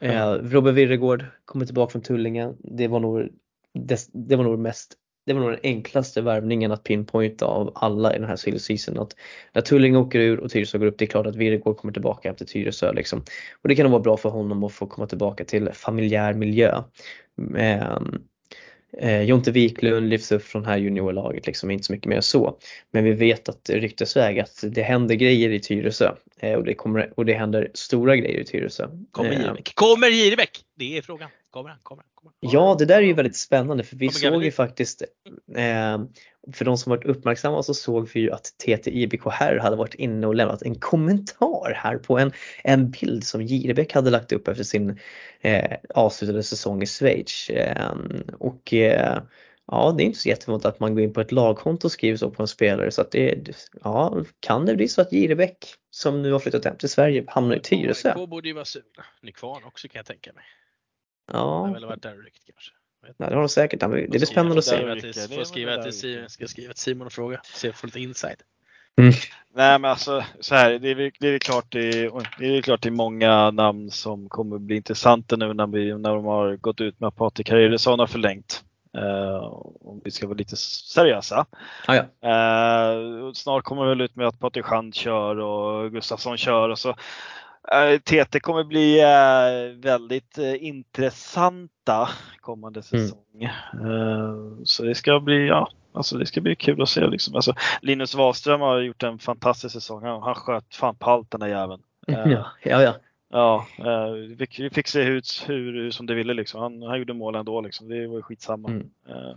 eh, Robert Virregård kommer tillbaka från Tullinge. Det var nog, det, det var nog mest det var nog den enklaste värvningen att pinpointa av alla i den här silly season. Att när Tullinge åker ur och Tyresö går upp, det är klart att Virgård kommer tillbaka efter Tyresö. Liksom. Och det kan nog vara bra för honom att få komma tillbaka till familjär miljö. Eh, Jonte Wiklund lyfts upp från det här juniorlaget, liksom inte så mycket mer så. Men vi vet att ryktesväg att det händer grejer i Tyresö och, det kommer, och det händer stora grejer i Tyresö. Kommer Eh, Jirebäck? Kommer? Det är frågan. Kommer han? Kommer han? Kommer han? Ja, det där är ju väldigt spännande för vi såg ju faktiskt, eh, för de som varit uppmärksamma så såg vi ju att TT IBK här hade varit inne och lämnat en kommentar här på en, en bild som Jirebäck hade lagt upp efter sin eh, avslutade säsong i Schweiz. Eh, och eh, ja, det är inte så jättevanligt att man går in på ett lagkonto och skriver så på en spelare så att det, ja, kan det bli så att Jirebäck som nu har flyttat hem till Sverige hamnar i Tyresö? AIK borde ju vara sugna. Nykvarn också kan jag tänka mig. Ja, har väl varit där ryckt kanske. nej, det har de säkert. Det blir spännande att se. Det får är skriva till Simon, ska skriva till Simon och fråga. Se, få lite inside. Nej men alltså så här, det är, det är klart det är, det är klart det är många namn som kommer bli intressanta nu när, vi, när de har gått ut med att Patrik Harrielsson har förlängt. Uh, om vi ska vara lite seriösa. Ja, ja. Eh, snart kommer det väl ut med att Patrik Schand kör och Gustafsson kör och så. TT kommer bli eh, väldigt eh, intressanta kommande Mm. säsong. Eh, så det ska bli, ja, alltså det ska bli kul att se liksom. Alltså, Linus Wahlström har gjort en fantastisk säsong. Han, sköt fan på allt den där jäveln. Eh, Ja, ja, ja. Ja, eh, vi fick, se ut hur, som det ville liksom. Han, han gjorde mål ändå liksom. Det var ju skitsamma. Mm. Eh,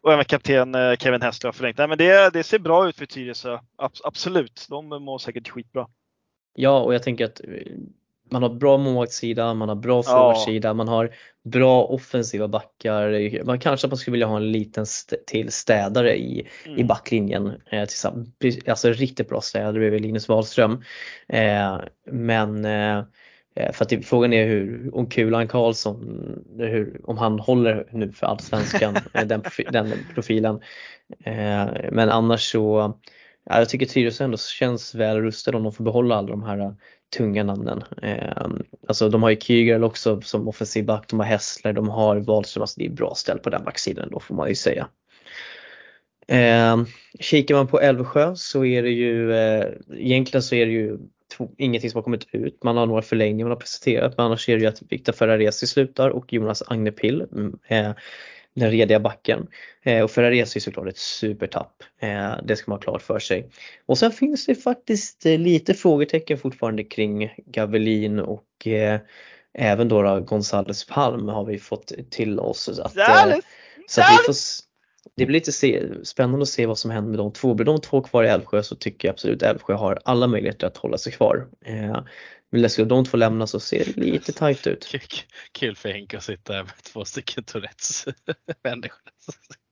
och även kapten eh, Kevin Hessler har förlängt. Nej, men det, det ser bra ut för Tyresö. Abs absolut, de mår säkert skitbra. Ja, och jag tänker att man har bra målvaktssida, man har bra forwardsida, man har bra offensiva backar. Man kanske man skulle vilja ha en liten st till städare i, Mm. i backlinjen. Eh, Alltså riktigt bra städare bredvid Linus Wahlström. Eh, men eh, för att det, frågan är hur, om Kulan Karlsson, hur, om han håller nu för Allsvenskan, eh, den, den profilen. Eh, men annars så, ja, jag tycker Tyresö ändå känns väl rustade om de får behålla alla de här tunga namnen. Eh, alltså de har ju Kyger också som offensiv back, de har Hässler, de har Wahlström, alltså det är bra ställt på den backsidan då får man ju säga. Eh, kikar man på Älvsjö så är det ju, eh, egentligen så är det ju ingenting som har kommit ut. Man har några förlängningar man har presenterat men annars är det ju att Viktor Ferraresi slutar och Jonas Agnepill, mm, eh, den rediga backen. Eh, och Ferraresi är såklart ett supertapp. Eh, det ska man ha klart för sig. Och sen finns det faktiskt eh, lite frågetecken fortfarande kring Gavelin och eh, även då, då Gonzales Palm har vi fått till oss. Att, eh, så att vi får, det blir lite se, spännande att se vad som händer med de två. Blir de två kvar i Älvsjö så tycker jag absolut Älvsjö har alla möjligheter att hålla sig kvar. Eh, men skulle de två lämna så ser det lite tajt ut. Kul- för Henke att sitta här med två stycken Tourettes människor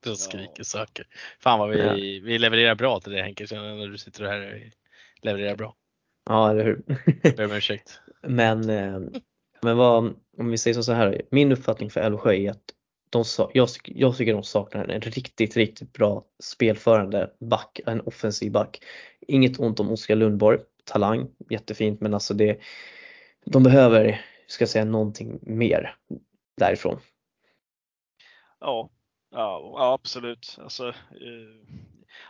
som skriker saker. Fan vad vi, Ja. vi levererar bra till det Henke, känner jag när du sitter här och levererar bra. Ja, eller hur? Ber om ursäkt. Men, eh, men vad, om vi säger så här, min uppfattning för Älvsjö är att de, jag, tycker- jag tycker de saknar en riktigt, riktigt bra spelförande back, en offensiv back. Inget ont om Oskar Lundborg, talang, jättefint men alltså det, de behöver, ska jag säga, någonting mer därifrån. Ja, ja, absolut. Alltså, eh,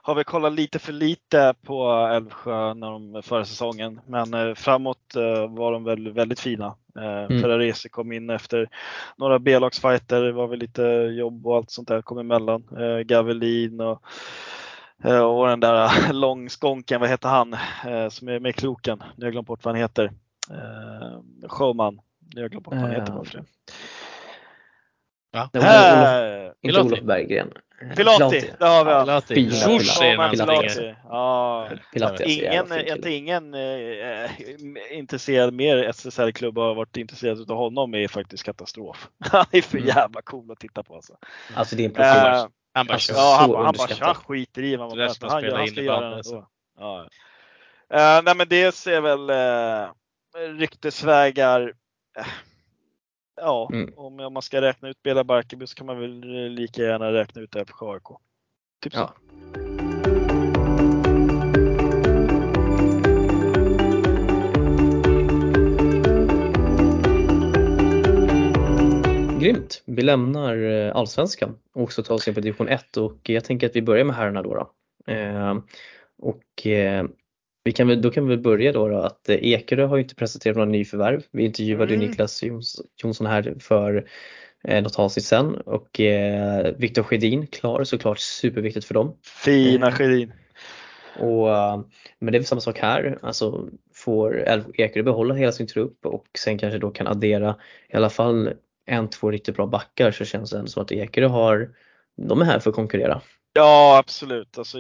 har vi kollat lite för lite på Älvsjö när de, förra säsongen, men eh, framåt eh, var de väl väldigt fina. Eh, Mm. Ferraresi kom in efter några B-lagsfighter, det var väl lite jobb och allt sånt där kom emellan. Gavelin och, och den där långskånken, vad heter han, som är med i kroken? Nu har jag glömt bort vad han heter. Showman. Nu har jag glömt bort vad han heter bara för det. Ja. Det var Olof, Här! inte. Olof Berggren. Eh, Pilati, där har vi han. Pilati. Ja. Pilati, alltså, Ingen, inte ingen eh, intresserad, mer SSL-klubb har varit intresserad av honom är faktiskt katastrof. Han är för Mm. jävla cool att titta på alltså. Alltså det är en profil. Eh, Han bara Alltså, ja, han, han bara han skiter i vad man pratar. Han, han ska göra det alltså. ändå. Ja. Eh, nej men det ser väl eh, ryktesvägar. eh, Ja, Mm. om, man ska räkna ut Bela Barkarby så kan man väl eh, lika gärna räkna ut det för AIK. Typ så. Ja. Grymt! Vi lämnar eh, Allsvenskan och också tar oss in på division 1 och jag tänker att vi börjar med herrarna då. då. Eh, och eh, vi kan väl, då kan vi väl börja då, då att eh, Ekerö har ju inte presenterat några nyförvärv. Vi intervjuade ju Mm. Niklas Jons, Jonsson här för eh, något avsnitt sen och eh, Viktor Skedin klar såklart superviktigt för dem. Fina Mm. Sjödin. Och, eh, men det är väl samma sak här, alltså får Ekerö behålla hela sin trupp och sen kanske då kan addera i alla fall en, två riktigt bra backar så känns det ändå som att Ekerö har, de är här för att konkurrera. Ja absolut. Alltså,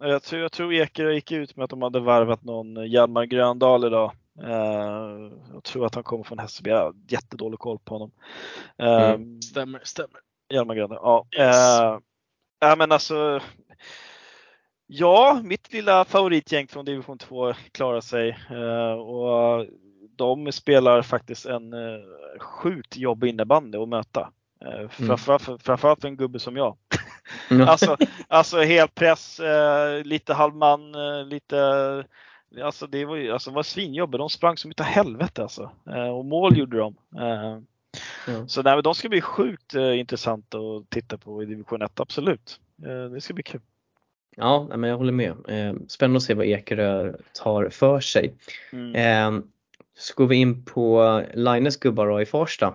jag, jag, tror, jag tror Ekerö gick ut med att de hade värvat någon Hjalmar Gröndal idag. Eh, jag tror att han kommer från Hässelby. Jag har jättedålig koll på honom. Eh, Mm. Stämmer, stämmer. Hjalmar Gröndal. Ja. Yes. Eh, ja men alltså. Ja, mitt lilla favoritgäng från division 2 klarar sig eh, och de spelar faktiskt en eh, sjukt jobbig innebandy att möta. Eh, framförallt, för, framförallt för en gubbe som jag. Alltså, alltså helt press, eh, lite halvman, eh, lite Alltså det var alltså, det var svinjobbigt. De sprang som utav helvete alltså. Eh, och mål gjorde de. Ja. Så nej, de ska bli sjukt eh, intressanta att titta på i division 1, absolut. Eh, det ska bli kul. Ja, nej, men jag håller med. Spännande att se vad Ekerö tar för sig. Mm. Så går vi in på Lines gubbar i Farsta.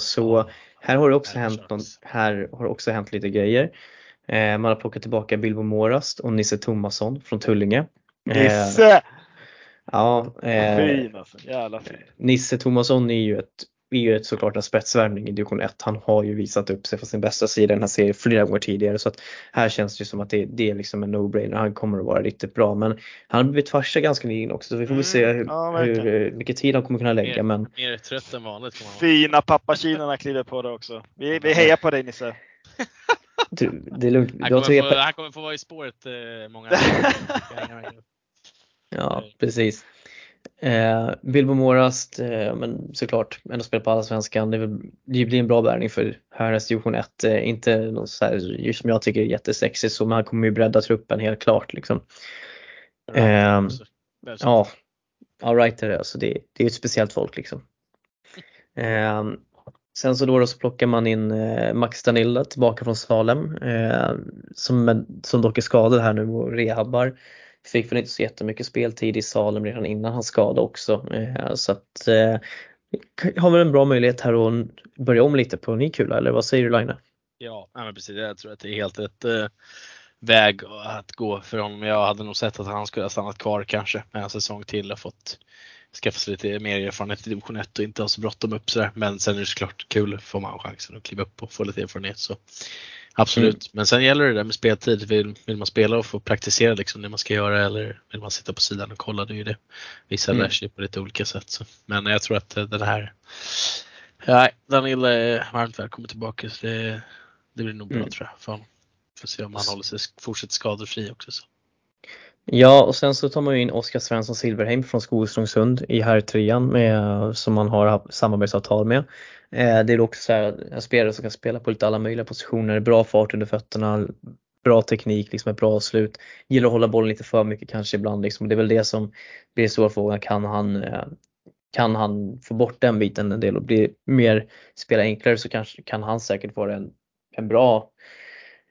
Så här har det också hänt, någon, här har det också hänt lite grejer. Eh, Man har plockat tillbaka Bilbo Morast och Nisse Tomasson från Tullinge. Eh, Nisse! Ja, eh, Fin alltså, jävla fin. Nisse Tomasson är ju ett är ju ett, såklart en spetsvärvning i division 1. Han har ju visat upp sig på sin bästa sida i den här serien flera gånger tidigare så att här känns det som att det, det är liksom en no-brainer. Han kommer att vara riktigt bra men han har blivit farsa ganska nyligen också så vi får väl se Mm, hur, ja, hur verkligen. mycket tid han kommer kunna lägga men Mer trött än vanligt vara. Fina pappakinorna kliver på det också. Vi, vi hejar på dig Nisse. du, det är lugnt. Han kommer, få, han kommer få vara i spåret eh, många Ja, precis. Eh, Bilbo Morast, eh, men såklart ändå spelar på Allsvenskan. Det, väl- det blir en bra värvning för Härnäs division 1. Eh, inte något så här, som jag tycker är jättesexigt så men han kommer ju bredda truppen helt klart liksom. Ehm, Ja, all right är det. Alltså det, det är ett speciellt folk liksom. Ehm, sen så då, då så plockar man in eh, Max Danilla tillbaka från Salem eh, som, som dock är skadad här nu och rehabbar. Fick väl inte så jättemycket speltid i Salem redan innan hans skada också. Eh, så att eh, har väl en bra möjlighet här att börja om lite på ny kula eller vad säger du Line? Ja, men precis. Jag tror att det är helt rätt eh, väg att gå för honom. Jag hade nog sett att han skulle ha stannat kvar kanske med en säsong till och fått skaffa sig lite mer erfarenhet i division 1 och inte ha så bråttom upp sådär. Men sen är det såklart kul, får man chansen att kliva upp och få lite erfarenhet så absolut. Men sen gäller det där med speltid. Vill, vill man spela och få praktisera liksom det man ska göra eller vill man sitta på sidan och kolla, det är ju det. Vissa Mm. lär sig på lite olika sätt. Så. Men jag tror att eh, den här Nej, Danil är varmt välkommen tillbaka. Så det, det blir nog bra Mm. tror jag för honom. Får se om han håller sig fortsätter skadefri också. Så. Ja, och sen så tar man ju in Oskar Svensson Silverheim från Skogströmsund i här trean med, som man har haft samarbetsavtal med. Eh, det är också så här, en spelare som kan spela på lite alla möjliga positioner, bra fart under fötterna, bra teknik, liksom ett bra slut. Gillar att hålla bollen lite för mycket kanske ibland. Liksom. Det är väl det som blir stora frågan. Kan han, eh, kan han få bort den biten en del och bli mer, spela enklare så kanske kan han säkert vara en, en bra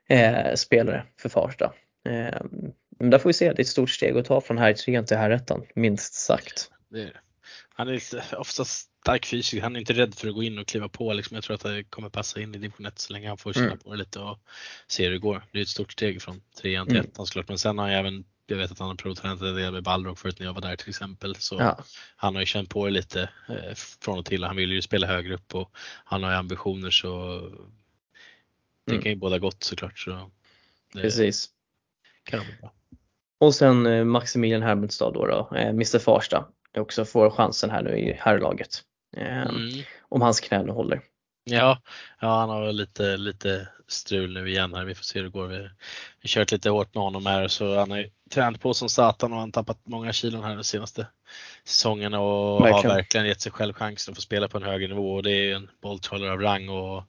eh, spelare för Farsta. Eh, men där får vi se, det är ett stort steg att ta från här trean till här ettan, minst sagt. Det är, det. han är lite, ofta stark fysiskt. Han är inte rädd för att gå in och kliva på. Liksom. Jag tror att det kommer passa in i division 1 så länge han får känna Mm. på det lite och se hur det går. Det är ett stort steg från trean till Mm. ettan såklart. Men sen har jag även, jag vet att han har provtränat en del med Balrog förut när jag var där till exempel. Så Ja, han har ju känt på det lite eh, från och till. Han vill ju spela högre upp och han har ju ambitioner så det Mm. kan ju båda gott såklart. Så det precis. kan bli bra. Och sen eh, Maximilian Hermedstad då, då eh, Mr Farsta, också får chansen här nu i herrlaget. Eh, Mm. Om hans knän håller. Ja, ja, han har lite, lite strul nu igen här. Vi får se hur det går. Vi har kört lite hårt med honom här så han har ju tränat på som satan och han har tappat många kilon här de senaste säsongerna och Verkligen. har verkligen gett sig själv chansen att få spela på en högre nivå och det är ju en bolltrollare av rang och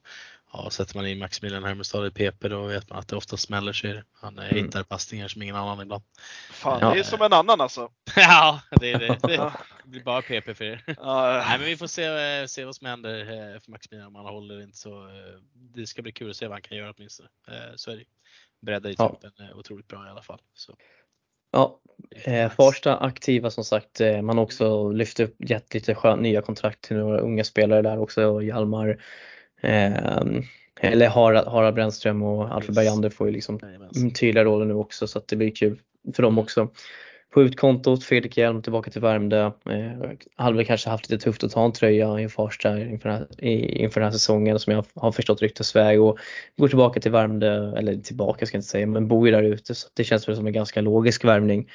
ja, sätter man in Maximilian Hermestad i PP då vet man att det ofta smäller sig. Han eh, Mm. hittar passningar som ingen annan ibland. Fan, Ja. det är som en annan alltså. ja, det, är det. det blir bara PP för er. Ja, Nej men vi får se, eh, se vad som händer eh, för Maximilian om han håller inte så. Det ska bli kul att se vad han kan göra åtminstone. Så är det. Bredda i Ja. truppen är otroligt bra i alla fall. Så. Ja, eh, Farsta aktiva som sagt. Eh, man har också lyft upp, gett lite skön, nya kontrakt till några unga spelare där också. Hjalmar, eller Harald, Harald Brännström och Alfred. Bergander får ju liksom tydliga roller nu också så att det blir kul för dem också. På utkontot, Fredrik Hjelm tillbaka till Värmdö. Eh, hade väl kanske haft lite tufft att ta en tröja i Farsta inför den, här, inför den här säsongen som jag har förstått ryktesväg och går tillbaka till Värmdö, eller tillbaka ska jag inte säga, men bor ju där ute så det känns väl som en ganska logisk värvning.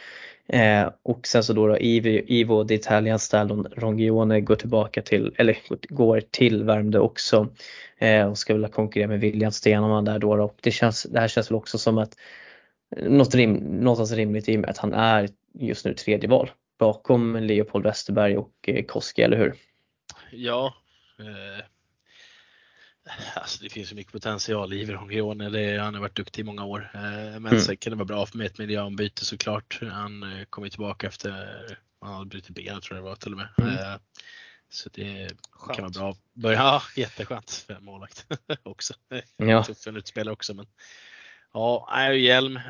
Eh, och sen så då, då Ivo, Ivo the Italian Stallon Rongione går tillbaka till, eller går till Värmdö också eh, och ska väl konkurrera med William Stenman där då. då. Det, känns, det här känns väl också som att något rim, någonstans rimligt i och med att han är just nu tredje val bakom Leopold Westerberg och eh, Koski, eller hur? Ja. Eh, alltså det finns så mycket potential i Rongione. Det, han har varit duktig i många år. Eh, men Mm. sen kan det vara bra med ett miljöombyte såklart. Han eh, kom ju tillbaka efter han hade brutit benet tror jag det var till och med. Mm. Eh, så det kan Skönt. vara bra. Börja, ja, jätteskönt för målvakt också. Ja, tuff för en utspelare också. Men ja, Hjelm.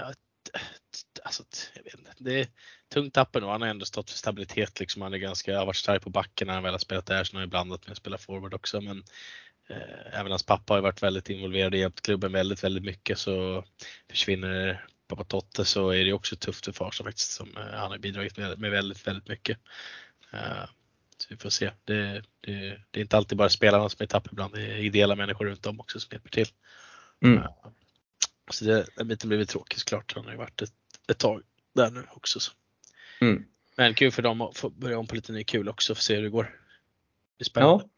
Alltså, jag vet inte. Det är tungt tapp ändå. Han har ändå stått för stabilitet. Liksom. Han är ganska, har varit stark på backen när han väl har spelat där. Sen har han blandat med att spela forward också. Men eh, även hans pappa har varit väldigt involverad och hjälpt klubben väldigt, väldigt mycket. Så försvinner på Totte så är det också tufft för Farsa faktiskt. Som, eh, han har bidragit med, med väldigt, väldigt mycket. Uh, så vi får se. Det, det, det, är inte alltid bara spelarna som är tapp ibland. Det är ideella människor runt om också som hjälper till. Mm. Uh, så det, den biten blir tråkigt såklart. Han har ju varit ett, ett tag där nu också. Så. Mm. Men kul för dem att få börja om på lite ny kul också, för att se hur det går. Det blir spännande. Ja.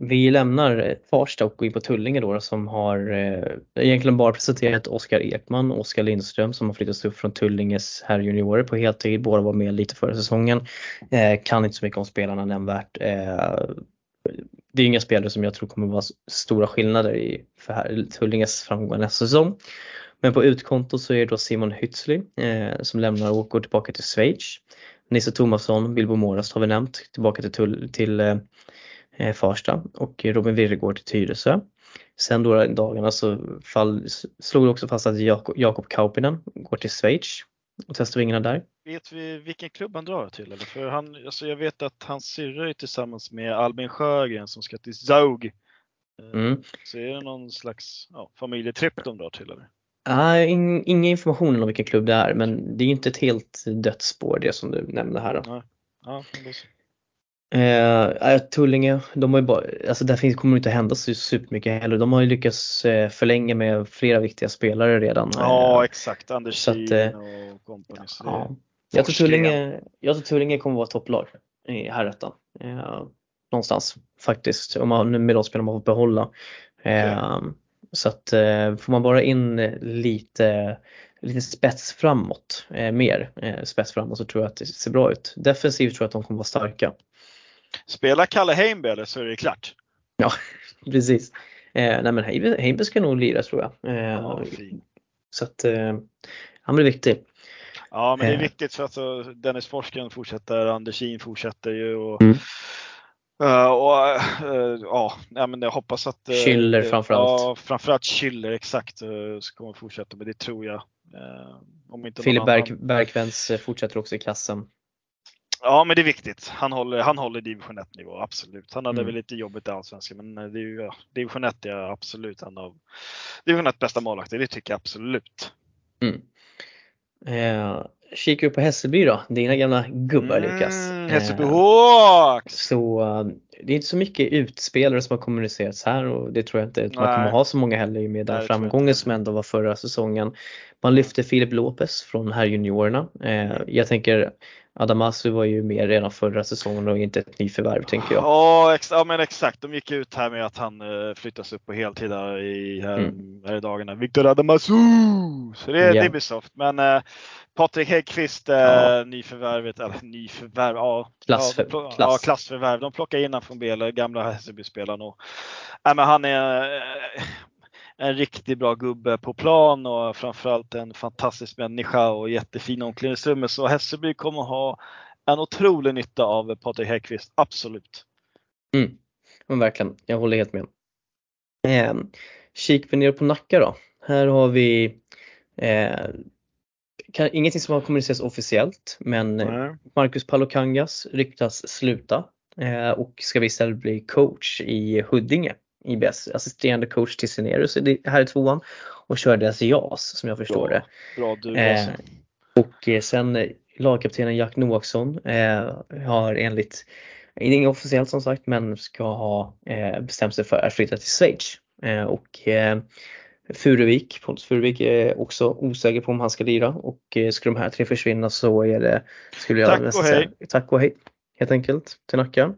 Vi lämnar Farsta och går in på Tullinge då som har eh, egentligen bara presenterat Oskar Ekman och Oskar Lindström som har flyttats upp från Tullinges herrjuniorer på heltid. Båda var med lite förra säsongen. Eh, kan inte så mycket om spelarna nämnvärt. Eh, det är inga spelare som jag tror kommer vara stora skillnader i för här, Tullinges framgångar nästa säsong. Men på utkonto så är det då Simon Hützli eh, som lämnar och går tillbaka till Schweiz. Nisse Tomasson, Bilbo Morast har vi nämnt, tillbaka till, tull, till eh, eh Farsta och Robin Virregård till Tyresö. Sen då dagarna så fall, slog det också fast att Jakob, Jakob Kaupinen går till Schweiz och testar vingarna där. Vet vi vilken klubb han drar till? Eller? För han, alltså jag vet att hans syrra är tillsammans med Albin Sjögren som ska till Zaug. Eh, mm. Så är det någon slags ja, familjetripp de drar till? Eller? Nej, in, ingen information om vilken klubb det är men det är inte ett helt dött spår det som du nämnde här. Då. Ja, eh, Tullinge, de har ju bara, alltså där finns, kommer det inte hända så supermycket heller. De har ju lyckats eh, förlänga med flera viktiga spelare redan. Ja eh, exakt, Anders att, eh, och kompani. Ja. Jag, tror Tullinge, jag tror Tullinge kommer vara topplag i herrettan. Eh, någonstans faktiskt, om man, med de spelarna man får behålla. Eh, så att eh, får man bara in lite, lite spets framåt, eh, mer spets framåt så tror jag att det ser bra ut. Defensivt tror jag att de kommer vara starka. Spelar Kalle Heimby eller så är det klart. Ja, precis. Eh, nej men Heimby ska nog lira tror jag. Eh, ja, så att eh, han blir viktig. Ja men det är viktigt för att alltså, Dennis Forsgren fortsätter, Anders In fortsätter ju och mm. Uh, och, ja, men jag hoppas att Schiller framförallt. Ja, framförallt Schiller exakt ska kommer fortsätta men det tror jag. Filip Berg, Bergkvens fortsätter också i klassen. Ja men det är viktigt. Han håller, han håller division 1 nivå, absolut. Han hade mm. väl lite jobbigt i Allsvenskan men det är ju, ja, division 1 är absolut en av division 1 bästa målvakter, det tycker jag absolut. Mm. Eh, kikar vi på Hässelby då, dina gamla gubbar mm, Lukas. Hässelby eh, Hawks! Så eh, det är inte så mycket utspelare som har kommunicerats här och det tror jag inte att man kommer ha så många heller med den framgången som ändå var förra säsongen. Man lyfte Filip Lopez från här juniorerna. Eh, jag tänker Adamasu var ju med redan förra säsongen och inte ett nyförvärv tänker jag. Ja, ex ja men exakt, de gick ut här med att han uh, flyttas upp på heltid här i, här, mm. här i dagarna. Viktor Adamasu! Så det, yeah. det blir soft. Men uh, Patrik Häggkvist, uh, ja. nyförvärvet, eller nyförvärv, ja, Klassför, ja, klass. ja, klassförvärv. De plockar in honom från Bele, gamla Hässelby-spelaren. Och, äh, men han är en riktigt bra gubbe på plan och framförallt en fantastisk människa och jättefin omklädningsrum. Så Hässelby kommer ha en otrolig nytta av Patrik Häggkvist, absolut. Mm, men verkligen, jag håller helt med. Eh, kikar vi ner på Nacka då. Här har vi eh, kan, ingenting som har kommunicerats officiellt men Nej. Marcus Palokangas ryktas sluta eh, och ska istället bli coach i Huddinge. IBS assisterande coach till Cinerus här i tvåan och kör deras JAS som jag förstår bra, det. Bra du eh, Och eh, sen eh, lagkaptenen Jack Noaksson eh, har enligt, inget officiellt som sagt, men ska ha eh, bestämt sig för att flytta till Schweiz. Eh, och eh, Furuvik, Pontus Furuvik är också osäker på om han ska lira och eh, skulle de här tre försvinna så är det, skulle jag tack och hej. tack och hej helt enkelt till Nacka.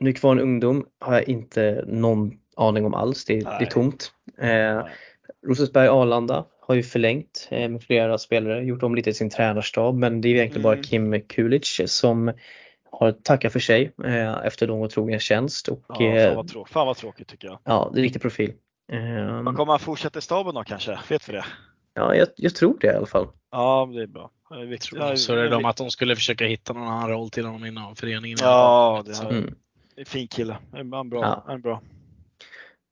Eh, Nykvarn Ungdom har jag inte någon aning om alls, det, det är tomt. Eh, Rosersberg Arlanda har ju förlängt eh, med flera spelare, gjort om lite i sin tränarstab men det är egentligen mm. bara Kim Kulic som har tackat för sig eh, efter lång och trogen tjänst. Och, ja, fan, eh, vad trå- fan vad tråkigt tycker jag. Ja, det är riktig profil. Eh, Man kommer han fortsätta i staben då kanske? Vet vi det? Ja, jag, jag, tror det i alla fall. Ja, det är bra. Det är viktigt. Så är det de att de skulle försöka hitta någon annan roll till honom inom föreningen. Ja, det är, mm. Fin kille. Han bra. Ja. Han bra.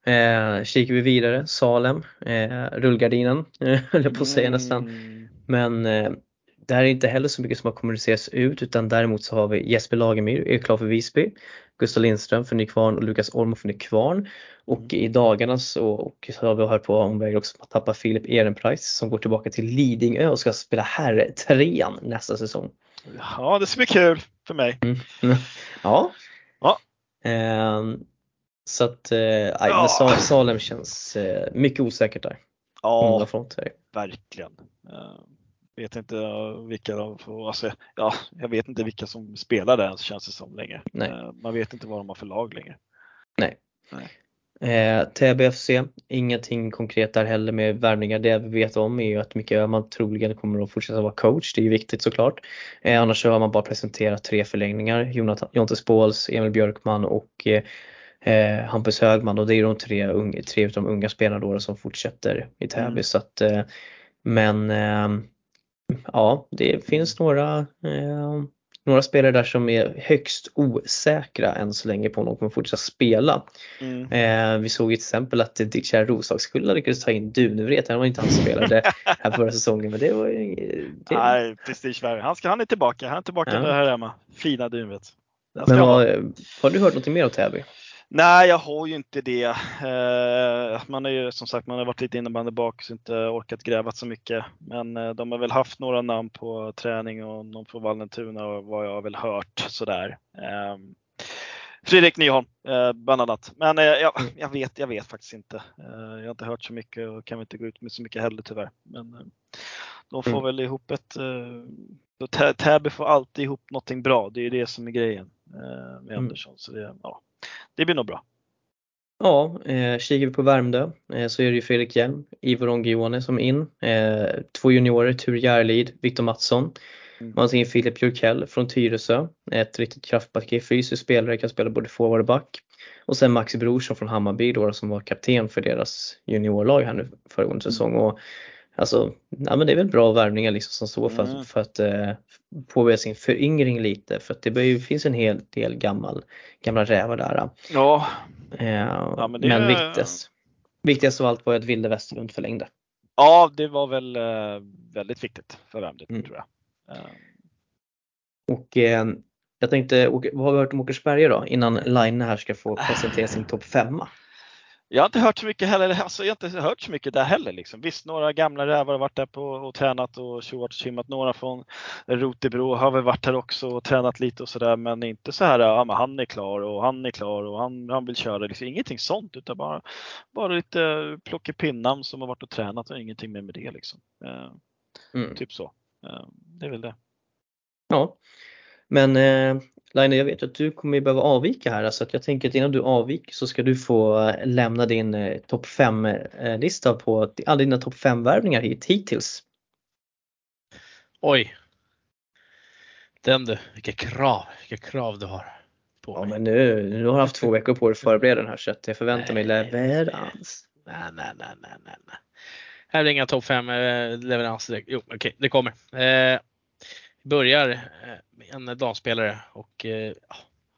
Eh, kikar vi vidare, Salem, eh, rullgardinen höll jag på att säga mm. nästan. Men eh, det här är inte heller så mycket som har kommunicerats ut utan däremot så har vi Jesper Lagemyr är klar för Visby, Gustav Lindström för Nykvarn och Lukas Olmo för Nykvarn. Och i dagarna så, och så har vi hört på omvägar också att tappa Filip Ehrenpreis som går tillbaka till Lidingö och ska spela herrtrean nästa säsong. Ja, det ska bli kul för mig. Mm. Ja. Ja. Ehm, så att eh, nej, Ja. men Sa- Salem känns eh, mycket osäkert där. Ja, verkligen. Uh, vet inte uh, vilka de får, alltså, ja, jag vet inte vilka som spelar där känns det som längre. Nej. Eh, man vet inte vad de har för lag längre. Eh, Täby FC, ingenting konkret där heller med värvningar. Det vi vet om är ju att Micke Öhman troligen kommer att fortsätta vara coach. Det är ju viktigt såklart. Eh, annars så har man bara presenterat tre förlängningar. Jonathan, Jonte Spåls, Emil Björkman och eh, Hampus Högman och det är de tre, unga, tre utav de unga spelarna då som fortsätter i Täby. Mm. Så att, eh, men eh, ja, det finns några eh, några spelare där som är högst osäkra än så länge på om de kommer fortsätta spela. Mm. Eh, vi såg ju till exempel att Dick Kjär Roslagskulla lyckades ta in Dunevret, han var inte han spelade här förra säsongen men det var det, Nej, prestigevärre. Han, ska, han är tillbaka. Han är tillbaka Ja. här hemma. Fina ska Men vad, har du hört något mer om Täby? Nej, jag har ju inte det. Eh, man har ju som sagt man har varit lite innebandy bak så inte orkat gräva så mycket. Men eh, de har väl haft några namn på träning och någon från Vallentuna vad jag har väl hört sådär. Eh, Fredrik Nyholm eh, bland annat. Men eh, jag, jag, vet, jag vet faktiskt inte. Eh, jag har inte hört så mycket och kan inte gå ut med så mycket heller tyvärr. Men eh, de får Mm. väl ihop ett eh, Täby får alltid ihop någonting bra. Det är ju det som är grejen eh, med Mm. Andersson. Så det, ja, det blir nog bra. Ja, eh, kikar vi på Värmdö eh, så är det ju Fredrik Hjelm, Ivo Rongione som är in, eh, två juniorer, Tur Järlid, Viktor Mattsson. Mm. Man ser in Filip Björkell från Tyresö, ett riktigt kraftpaket, fysisk spelare, kan spela både forward och back. Och sen Maxi Brorsson från Hammarby då som var kapten för deras juniorlag här nu föregående säsong. Och, alltså, ja, men det är väl bra värvningar liksom som så för, Mm. att- för att eh, påbörja sin föryngring lite för att det bör ju- finns en hel del gammal, gamla rävar där. Ja, Eh, men men det- viktigast, viktigast av allt var ju att Vilde Westerlund förlängde. ja det var väl eh, väldigt viktigt för Värmdö Mm. tror jag. Eh, Och eh, jag tänkte, vad har vi hört om Åkersberga då innan Line här ska få presentera sin topp femma? Jag har inte hört så mycket heller, alltså jag har inte hört så mycket där heller. Liksom. Visst, några gamla rävar har varit där på och tränat och tjoat. Några från Rotebro har väl varit här också och tränat lite och sådär. Men inte så här, ja men han är klar och han är klar och han, han vill köra. Liksom, ingenting sånt utan bara, bara lite plockepinnamn som har varit och tränat och ingenting mer med det liksom. Eh, Mm. typ så. Eh, det är väl det. Ja. Men eh, Line, jag vet att du kommer behöva avvika här så att jag tänker att innan du avviker så ska du få eh, lämna din eh, topp 5-lista på alla dina topp 5-värvningar hit, hittills. Oj. Den du, vilka krav, vilka krav du har på Ja mig. men nu, nu har du haft två veckor på dig att förbereda den här så att jag förväntar mig Nej. leverans. Nej, nej, nej, nej, nej. Här är inga topp 5 leveranser direkt. Jo, okej, det kommer. Eh, börjar eh, med en damspelare och eh,